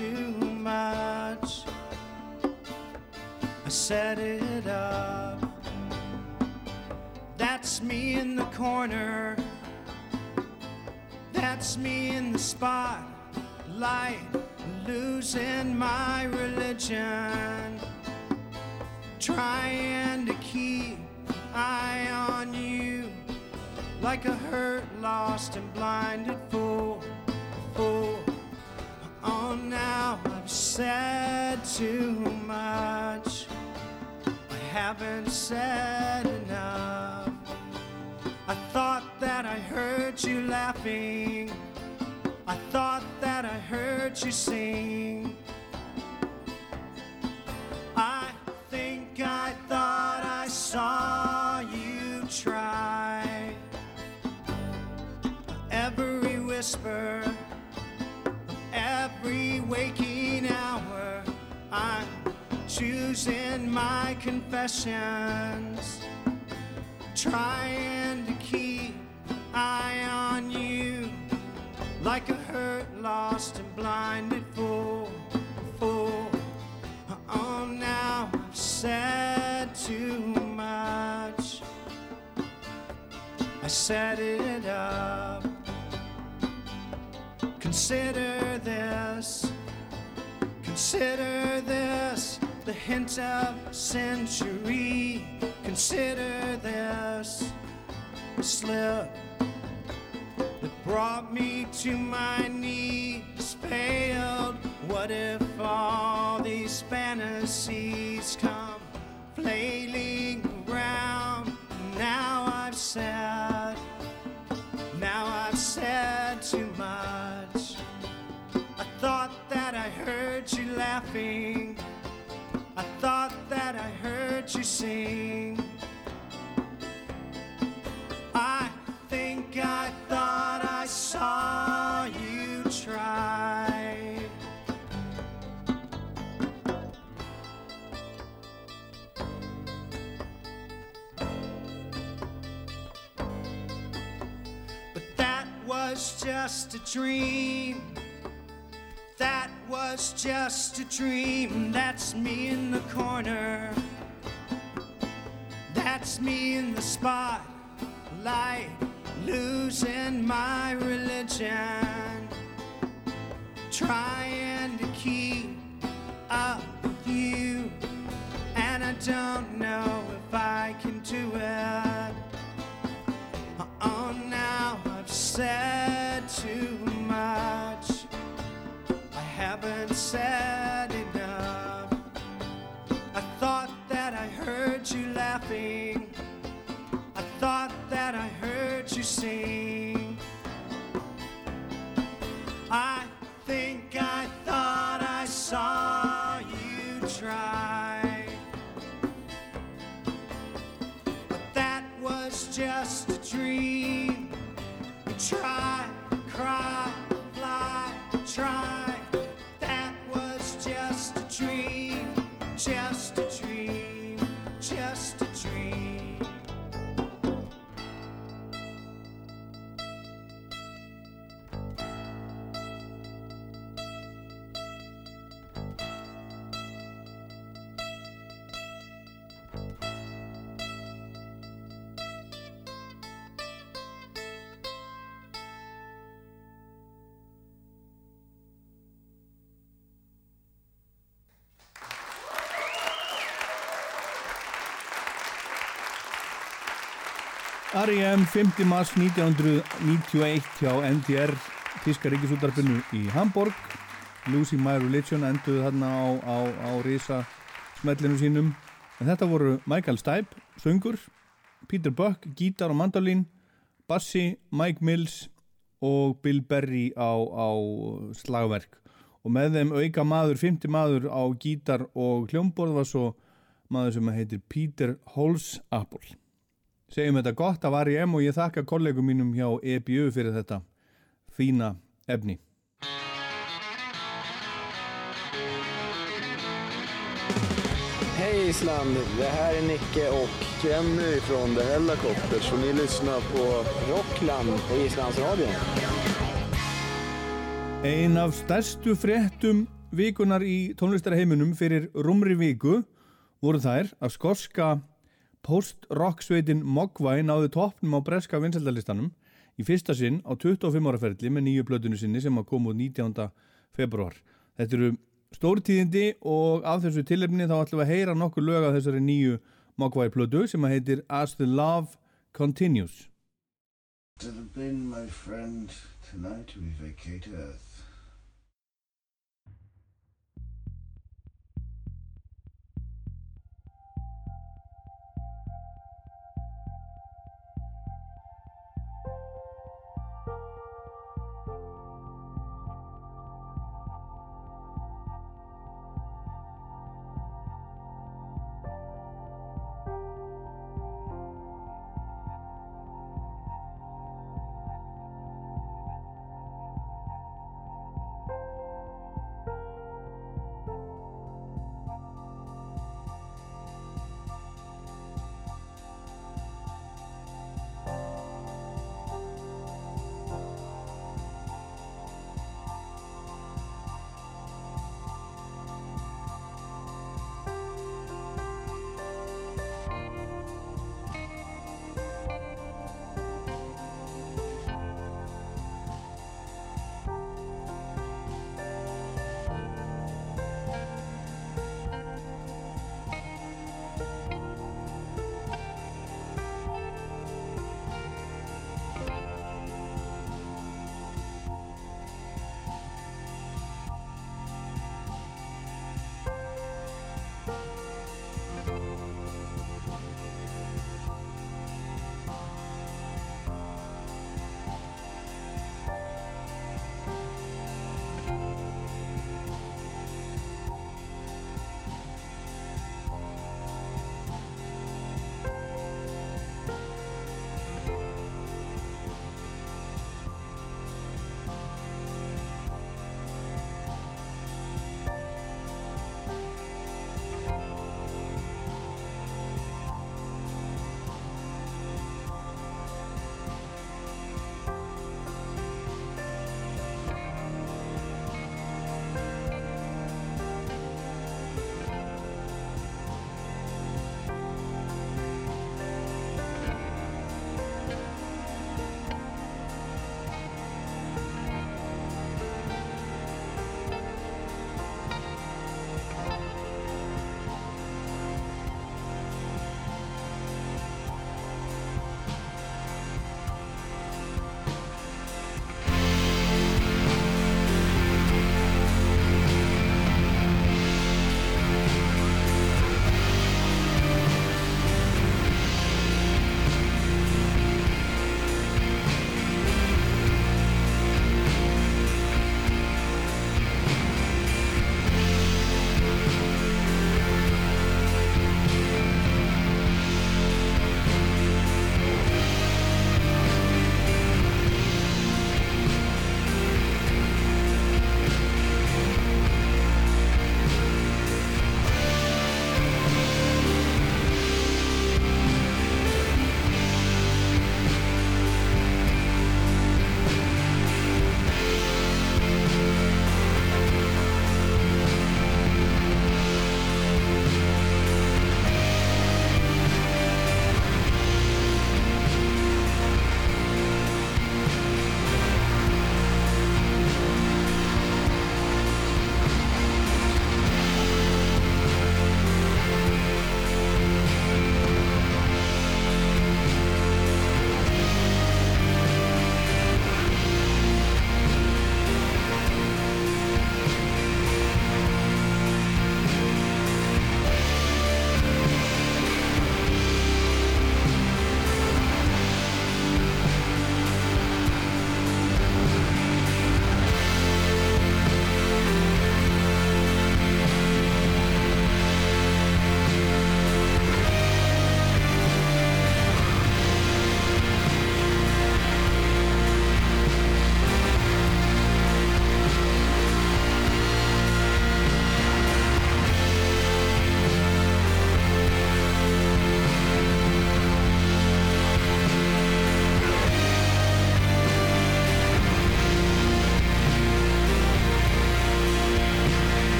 too much. I set it up. That's me in the corner. That's me in the spotlight, losing my religion. Trying to keep eye on you like a hurt, lost, and blinded fool. Fool. Now I've said too much. I haven't said enough. I thought that I heard you laughing. I thought that I heard you sing. I think I thought I saw you try. Every whisper waking hour, I'm choosing my confessions, trying to keep eye on you like a hurt, lost, and blinded fool. Fool. Oh, now I've said too much. I set it up. Consider this. Consider this the hint of century. Consider this a slip that brought me to my knees failed. What if all these fantasies come flailing around? Now I've said, now I've said too much. Thought that I heard you laughing. I thought that I heard you sing. I think I thought I saw you try. But that was just a dream. That was just a dream. That's me in the corner. That's me in the spotlight, losing my religion. Trying to keep up with you. And I don't know if I can do it. Oh, now I've said too much. Haven't said enough. I thought that I heard you laughing. I thought that I heard you sing. I think I thought I saw you try. But that was just a dream. You try, R.E.M. 5. mars 1991 hjá NDR Tíska ríkisútarpinu í Hamburg Lucy My Religion enduðu þarna á, á, á risa smellinu sínum en þetta voru Michael Stipe, söngur Peter Buck, gítar og mandolin bassi, Mike Mills og Bill Berry á, á slagverk og með þeim auka maður, 50 maður á gítar og hljómborð var svo maður sem heitir Peter Holzapple segjum þetta gott af R.E.M. og ég þakka kollegum mínum hjá EBU fyrir þetta fína efni. Hej Island! Det här är Nicke och Kenny från The Hellacopters och ni lyssnar på Rockland på Islandsradion. Ein af stærstu fréttum vikunar í tónlistarheiminum fyrir rúmri viku voru þær að skorska post-rock sveitin Mogwai náði toppnum á breska vinsældalistanum í fyrsta sinn á 25 ára ferli með nýju plötunu sinni sem að koma út 19. februar. Þetta eru stórtíðindi og af þessu tilefni þá ætlum við að heyra nokkur lög af þessari nýju Mogwai plötu sem að heitir As the Love Continues. To have been my friend, tonight we vacate Earth.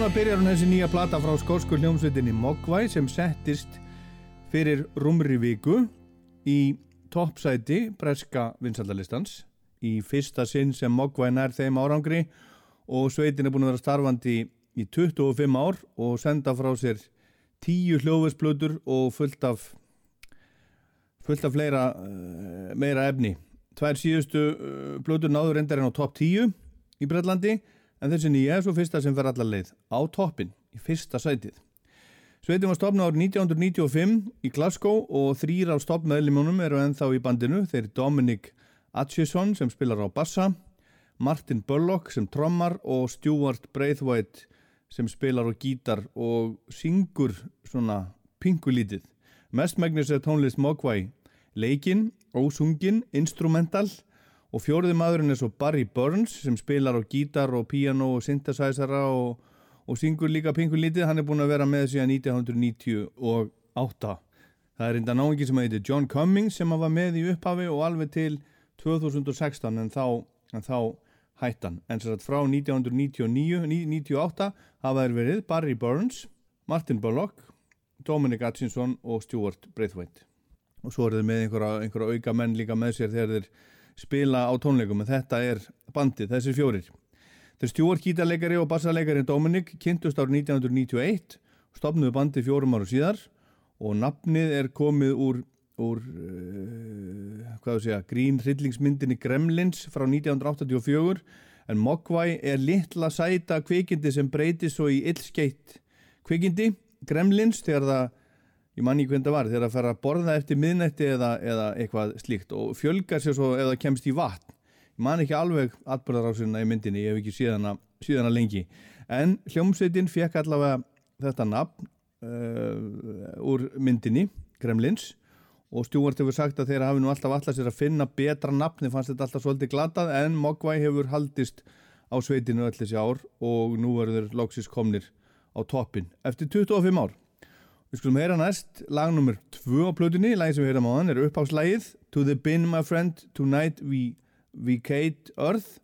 Núna byrjar hún þessi nýja plata frá skósku hljómsveitinni Mogwai sem settist fyrir rúmri viku í toppsæti breska vinsaldalistans í fyrsta sinn sem Mogwai nær þeim árangri og sveitin er búin að vera starfandi í 25 ár og senda frá sér tíu hljóðvösplutur og fullt af fullt af fleira uh, meira efni. Tvær síðustu uh, blutur náður endar en á topp 10 í Breitlandi en þessi nýja er svo fyrsta sem fer allar leið á toppin í fyrsta sætið. Sveitin var stopnað árið 1995 í Glasgow og þrýr af stopnaðlimunum eru ennþá í bandinu. Þeir Dominic Atchison sem spilar á bassa, Martin Bullock sem trommar og Stuart Braithwaite sem spilar á gítar og syngur svona pingulítið. Mestmægnis er tónlist Mogwai leikinn, ósungin, instrumental og fjóriði maðurinn er svo Barry Burns sem spilar á gítar og piano og synthesizera og, og syngur líka pingur lítið, hann er búin að vera með síðan 1998 það er reynda náingi sem heitir John Cummings sem var með í upphafi og alveg til 2016 en þá, en þá hættan, en sér að frá 1999-98 hafa þeir verið Barry Burns, Martin Bullock Dominic Atkinson og Stuart Braithwaite. Og svo er þeir með einhverja, einhverja auka menn líka með sér þegar þeir spila á tónleikum en þetta er bandið, þessi fjórir. Þeir stjórn gítarleikari og bassarleikari Dominic kynntust árið 1991 stopnuðu bandið fjórum áru síðar og nafnið er komið úr, úr uh, segja grín hryllingsmyndinni Gremlins frá 1984 en Mogwai er litla sæta kvikindi sem breytir svo í illskeitt kvikindi. Gremlins þegar það ég manni hvernig það var, þegar það fer að borða eftir miðnætti eða, eða eitthvað slíkt og fjölgar sér svo eða kemst í vatn. Ég man ekki alveg atbyrðarásina í myndinni ég hef ekki síðana, síðana lengi. En hljómsveitin fekk allavega þetta nafn uh, úr myndinni, Gremlins og Stjúart hefur sagt að þeirra hafi nú alltaf alltaf sér að finna betra nafn þeir fannst þetta alltaf svolítið glatað en Mogwai hefur haldist á sveitinu öll þessi ár og nú verður loksis komnir á toppin eftir 25 ár Við skulum heyra næst lag nummer 2 á plötunni, lagi sem við heyram á hann er uppháðslægið To the bin my friend, tonight we vacate earth.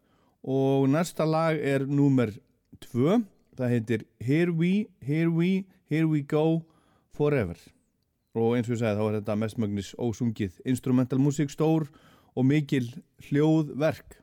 Og næsta lag er nummer 2, það heitir Here we, here we, here we go forever. Og eins og ég segi þá er þetta mestmögnis ósungið instrumental músík stór og mikil hljóðverk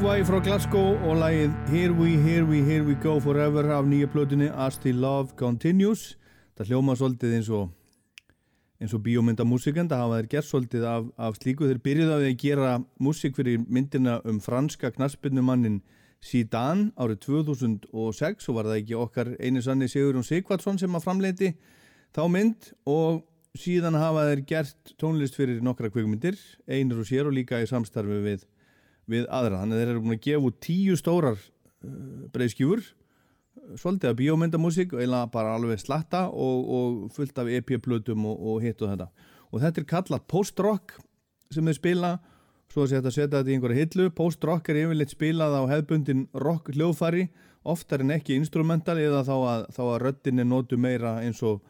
Mogwai frá Glasgow og lagið Here We, Here We, Here We Go Forever af nýja plötunni As The Love Continues. Það hljóma svolítið eins og eins og bíómyndamúsikan það hafa þeir gert svolítið af, af slíku. Þeir byrjuði að gera músik fyrir myndina um franska knaspinnumannin Zidane árið 2006 og var það ekki okkar einu sanni Sigurðun Sigvardsson sem að framleiti þá mynd og síðan hafa þeir gert tónlist fyrir nokkra kvikmyndir einur og sér og líka í samstarfi við við aðra. Þannig að þeir eru búin að gefa út tíu stórar uh, breyðskjúfur, svolítið af bíómyndamúsík eiginlega bara alveg slatta og, og fullt af EP-plötum og, og hitt og þetta. Og þetta er kallað post-rock sem þeir spila, svo að setja þetta í einhverja hillu. Post-rock er yfirleitt spilað á hefbundin rock hljóðfari, oftar en ekki instrumental eða þá að, þá að röttin er nótu meira eins og,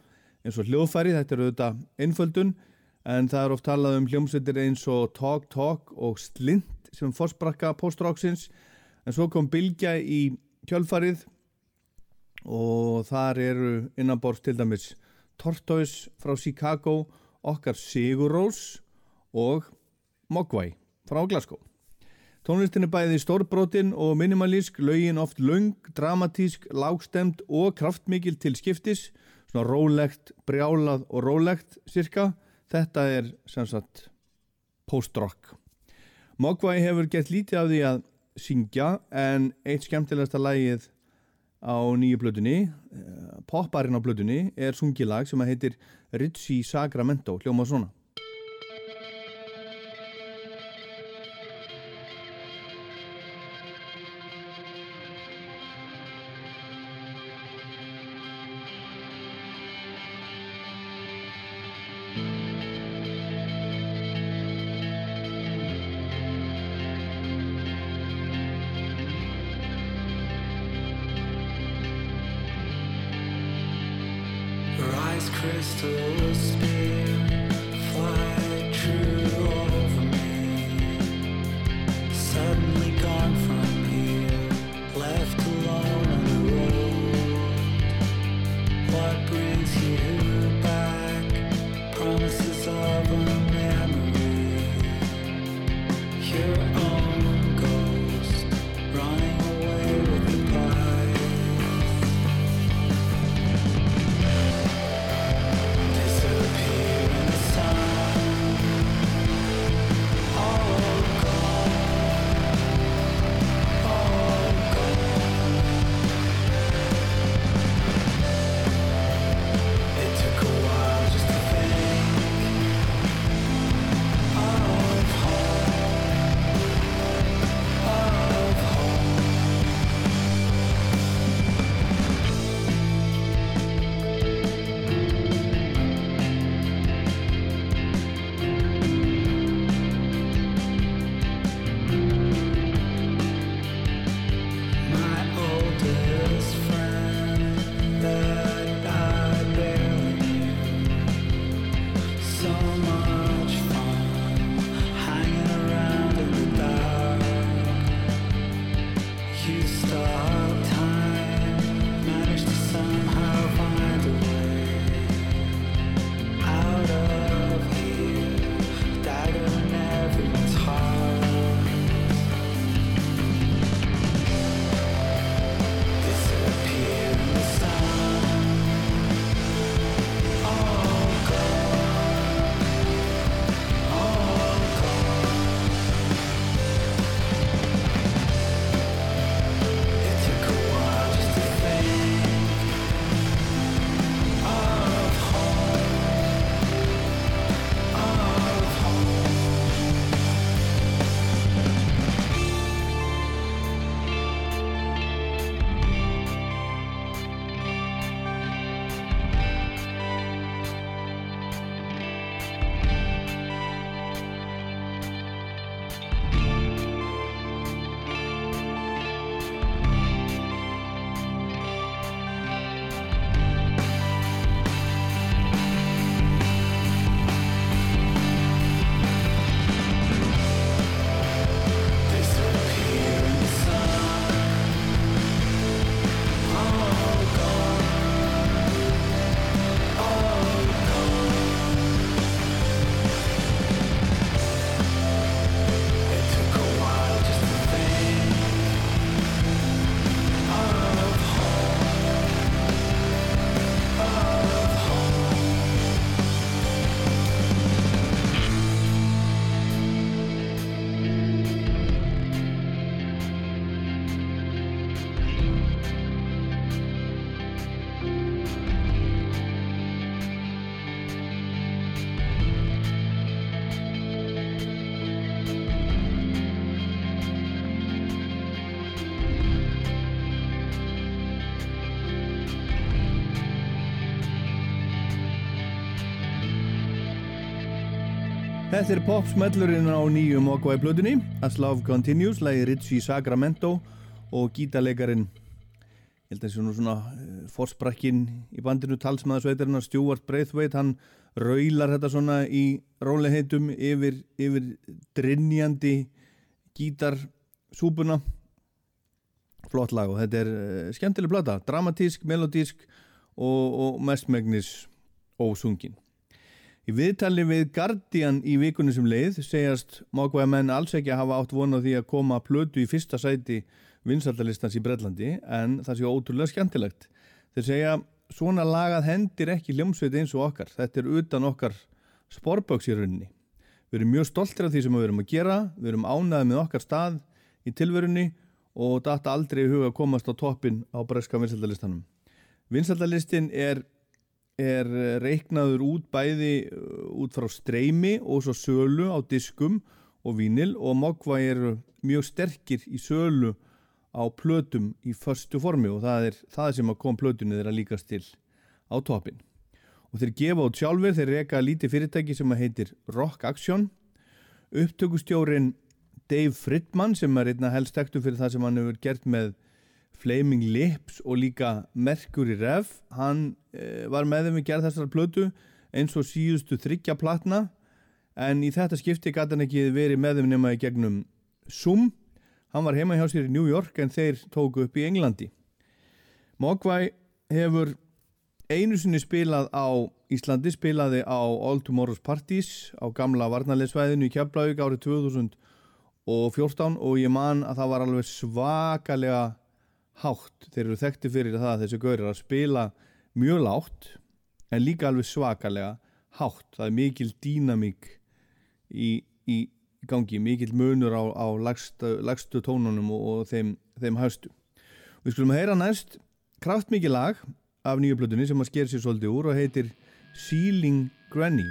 eins og hljóðfari. Þetta er auðvitað einföldun en það er oft talað um hljómsveitir eins og Talk Talk og Slint sem fórsprakka post-rocksins en svo kom Bilgja í kjölfarið og þar eru innanborst til dæmis Tortoise frá Chicago okkar Sigur Rós og Mogwai frá Glasgow Tónlistin er bæðið stórbrotin og minimalísk, lögin oft lung, dramatísk, lágstemt og kraftmikil til skiptis, svona rólegt, brjálað og rólegt cirka. Þetta er sem sagt post-rock. Mogwai hefur gett lítið af því að syngja en eitt skemmtilegasta lægið á nýju blöðunni, eh, popparinn á blöðunni, er sungilag sem heitir Ritsi Sacramento, hljóma svona. Þetta er popsmellurinn á nýjum okkvæði blöðunni As Love Continues, lægi Ritchie Sacramento og gítalegarin ég held að það sé nú svona uh, forsprakkin í bandinu talsmaðarsveitarinn Stuart Braithwaite, hann raular þetta svona í róliheitum yfir, yfir drinnjandi gítarsúpuna. Flott lag og þetta er uh, skemmtileg blata, dramatísk, melodísk og, og mestmægnis ósungin Í viðtali við Guardian í vikunni sem leið segjast mákvæða menn alls ekki að hafa átt vona því að koma að plötu í fyrsta sæti vinsaldalistans í Brellandi en það sé ótrúlega skemmtilegt. Þeir segja svona lagað hendir ekki hljómsveit eins og okkar. Þetta er utan okkar rauninni. Við erum mjög stoltir af því sem við erum að gera, við erum ánaðið með okkar stað í tilverunni og data aldrei í huga að komast á toppin á breska vinsaldalistanum. Vinsaldalistin er er eh, reiknaður út bæði eh, út frá streymi og svo sölu á diskum og vínil og Mogva er mjög sterkir í sölu á plötum í förstu formi og það er það sem að kom plötunni þeirra líkast til á topin. Og þeir gefa út sjálfur, þeir reyka lítið fyrirtæki sem að heitir Rock Action. Upptökustjórin Dave Fridman sem er einna helst tektu fyrir það sem hann hefur gert með Flaming Lips og líka Mercury Rev. Hann e, var með þeim við gerð þessar plötu eins og síðustu þryggja platna. En í þetta skipti gæti hann ekki verið með þeim nema í gegnum Zoom. Hann var heima hjá sér í New York en þeir tóku upp í Englandi. Mogwai hefur einu sinni spilað á Íslandi spilaði á All Tomorrow's Parties á gamla varnarlegsvæðinu í Keflavík árið 2014 og ég man að það var alveg svakalega hátt, þeir eru þekkti fyrir það að þessi gaurir að spila mjög látt en líka alveg svakalega hátt, það er mikil dýnamík í, í gangi, mikil munur á, á lagstu, lagstu tónunum og, og þeim, þeim haustu. Við skulum að heyra næst kraftmikið lag af nýju blötunni sem að sker sér svolítið úr og heitir Sealing Granny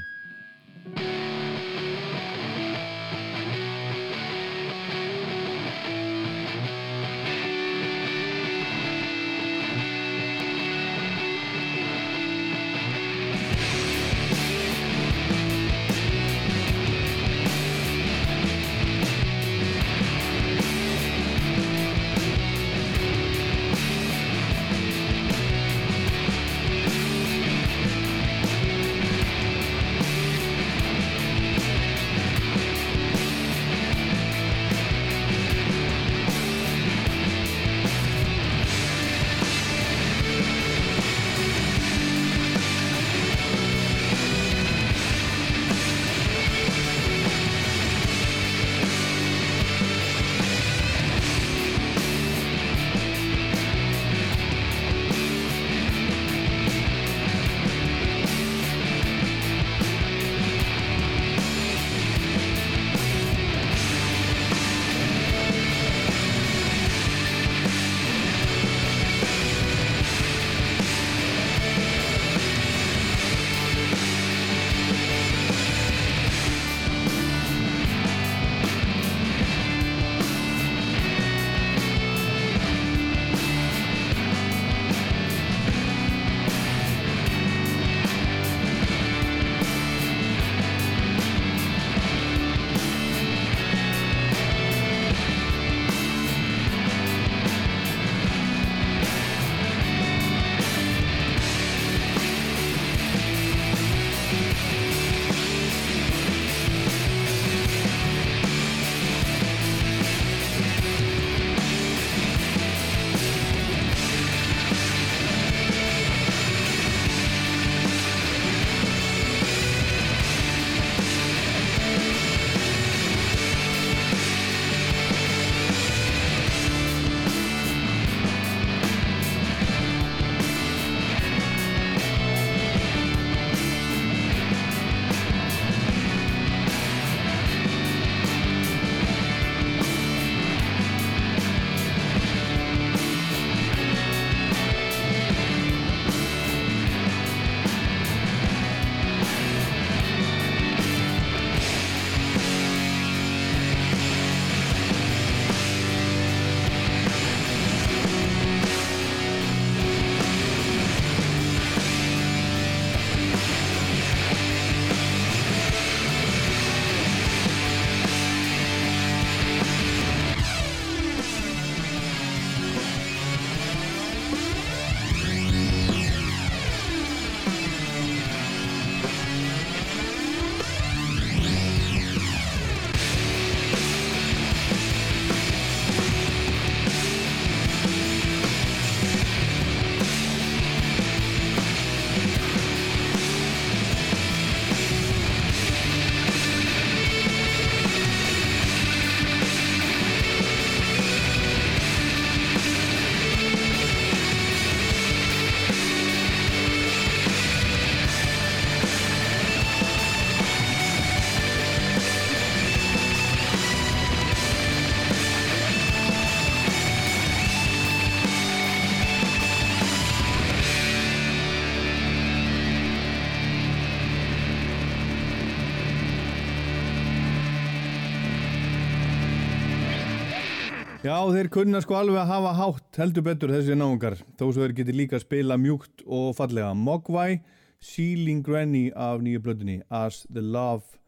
Já, þeir kunna sko alveg að hafa hátt heldur betur þessi náungar. Þó svo þeir geti líka að spila mjúkt og fallega. Mogwai, Sealing Granny af nýju blöðunni As the Love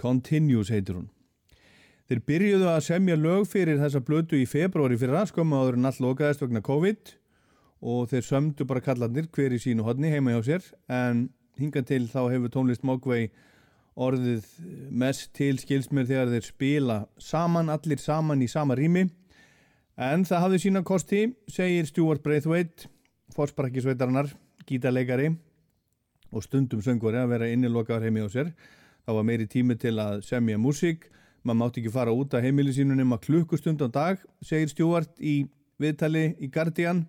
Continues heitir hún. Þeir byrjuðu að semja lög fyrir þessa blödu í februari fyrir að skömmu áður en all lokaðist vegna COVID og þeir sömdu bara kallandir hver í sínu hodni heima hjá sér en hinga til þá hefur tónlist Mogwai orðið mest til skilsmér þegar þeir spila saman, allir saman í sama rými En það hafði sína kosti, segir Stuart Braithwaite, fórsparakkisveitarinnar, gítarleikari og stundum söngvari að vera innilokaður heimi á sér. Það var meiri tími til að semja músík, maður mátti ekki fara út af heimili sínu nema klukkustund á dag, segir Stuart í viðtali í Guardian.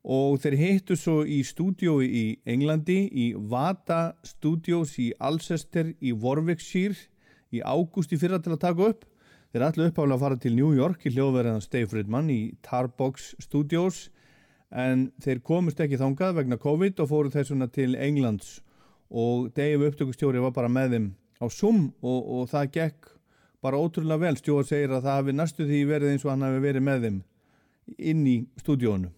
Og þeir hittu svo í stúdiói í Englandi, í Vata Studios í Alcester í Warwickshire í ágúst í fyrra til að taka upp Þeir ætlu uppálega að fara til New York í hljóðverðan Steve Fridman í Tarbox Studios en þeir komist ekki þangað vegna COVID og fóru þessuna til Englands og Dave upptökustjóri var bara með þeim á Zoom og, og það gekk bara ótrúlega vel. Stjóri segir að það hafi næstu því verið eins og hann hafi verið með þeim inn í stúdíónu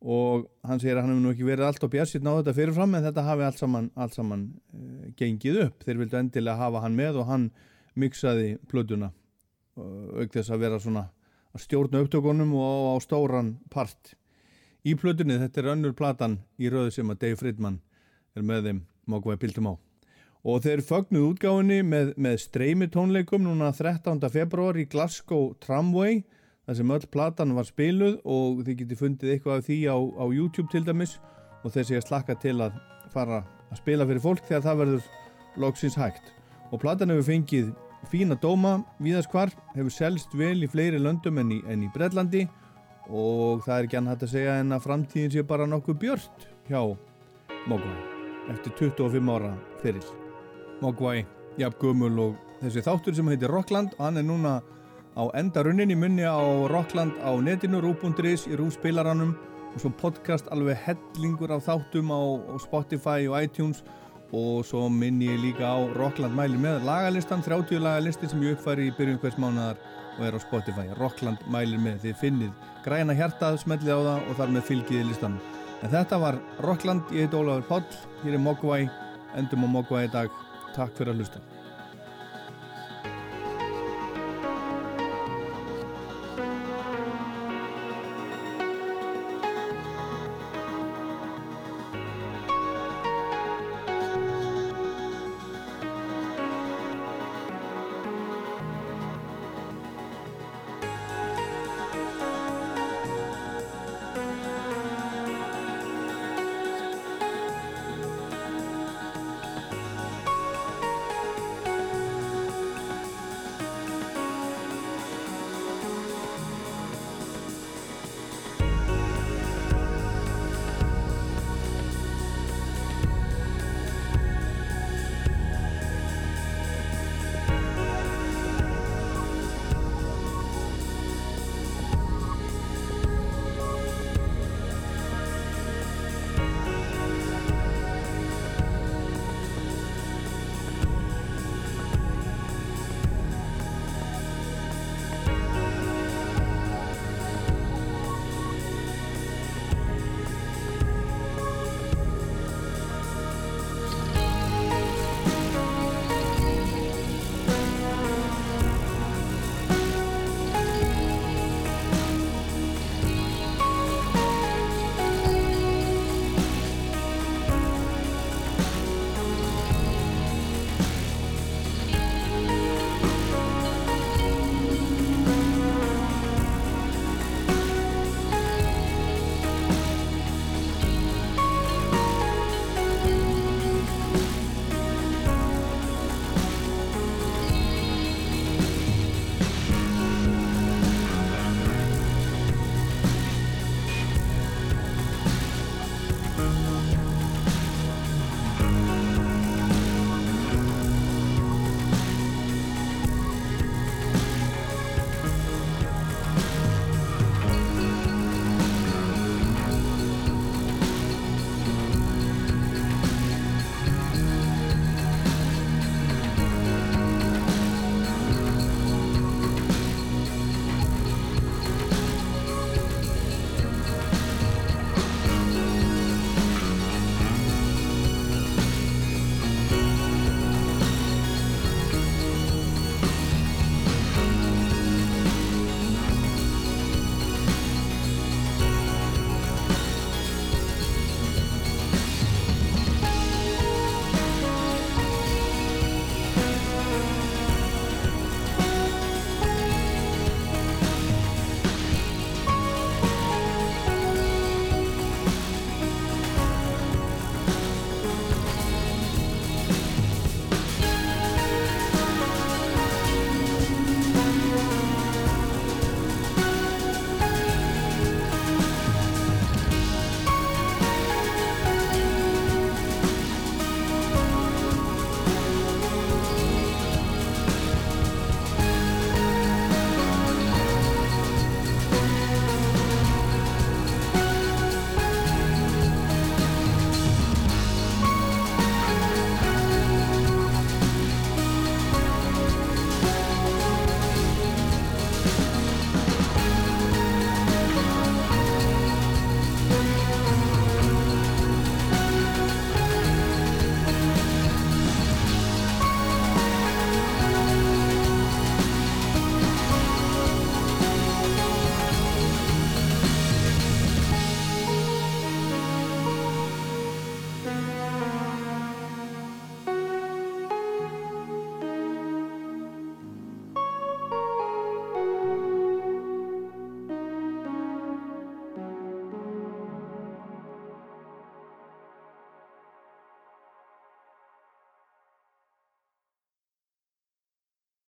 og hann segir að hann hefur nú ekki verið allt á björnsitt náðu þetta fyrirfram en þetta hafi allt saman, allt saman uh, gengið upp. Þeir vildu endilega hafa hann með og hann miksaði plötuna auk þess að vera svona að stjórna upptökunum og á stóran part í plötunni, þetta er önnur platan í rauðu sem að Dave Fridman er með þeim mákvæði pildum á. Og þeir fögnuð útgáðinni með, með streymi tónleikum núna 13. februar í Glasgow Tramway þar sem öll platan var spiluð og þið geti fundið eitthvað af því á, á YouTube til dæmis. Og þeir sé að slakka til að fara að spila fyrir fólk þegar það verður loksins hægt. Og platan hefur fengið fína dóma viðaskvar, hefur selst vel í fleiri löndum enn í, en í Breitlandi og það er ekki annað að segja en að framtíðin sé bara nokkuð björnt hjá Mogwai eftir 25 ára fyrir Mogwai, jafn gumul og þessi þáttur sem heitir Rockland og hann er núna á endarunnin í munni á Rockland á netinu, rú.is í rúspilaranum og svo podcast alveg hellingur af þáttum á, á Spotify og iTunes og svo minn ég líka á Rockland mæli með lagalistan, 30 lagalisti sem ég uppfæri í byrjun hvers mánuðar og er á Spotify. Rockland mælir með, þið finnið græna hjartað, smellið á það og þar með fylgiði listan en þetta var Rockland, ég heit Ólafur Páll hér er Mogwai, endum á Mogwai í dag. Takk fyrir að hlusta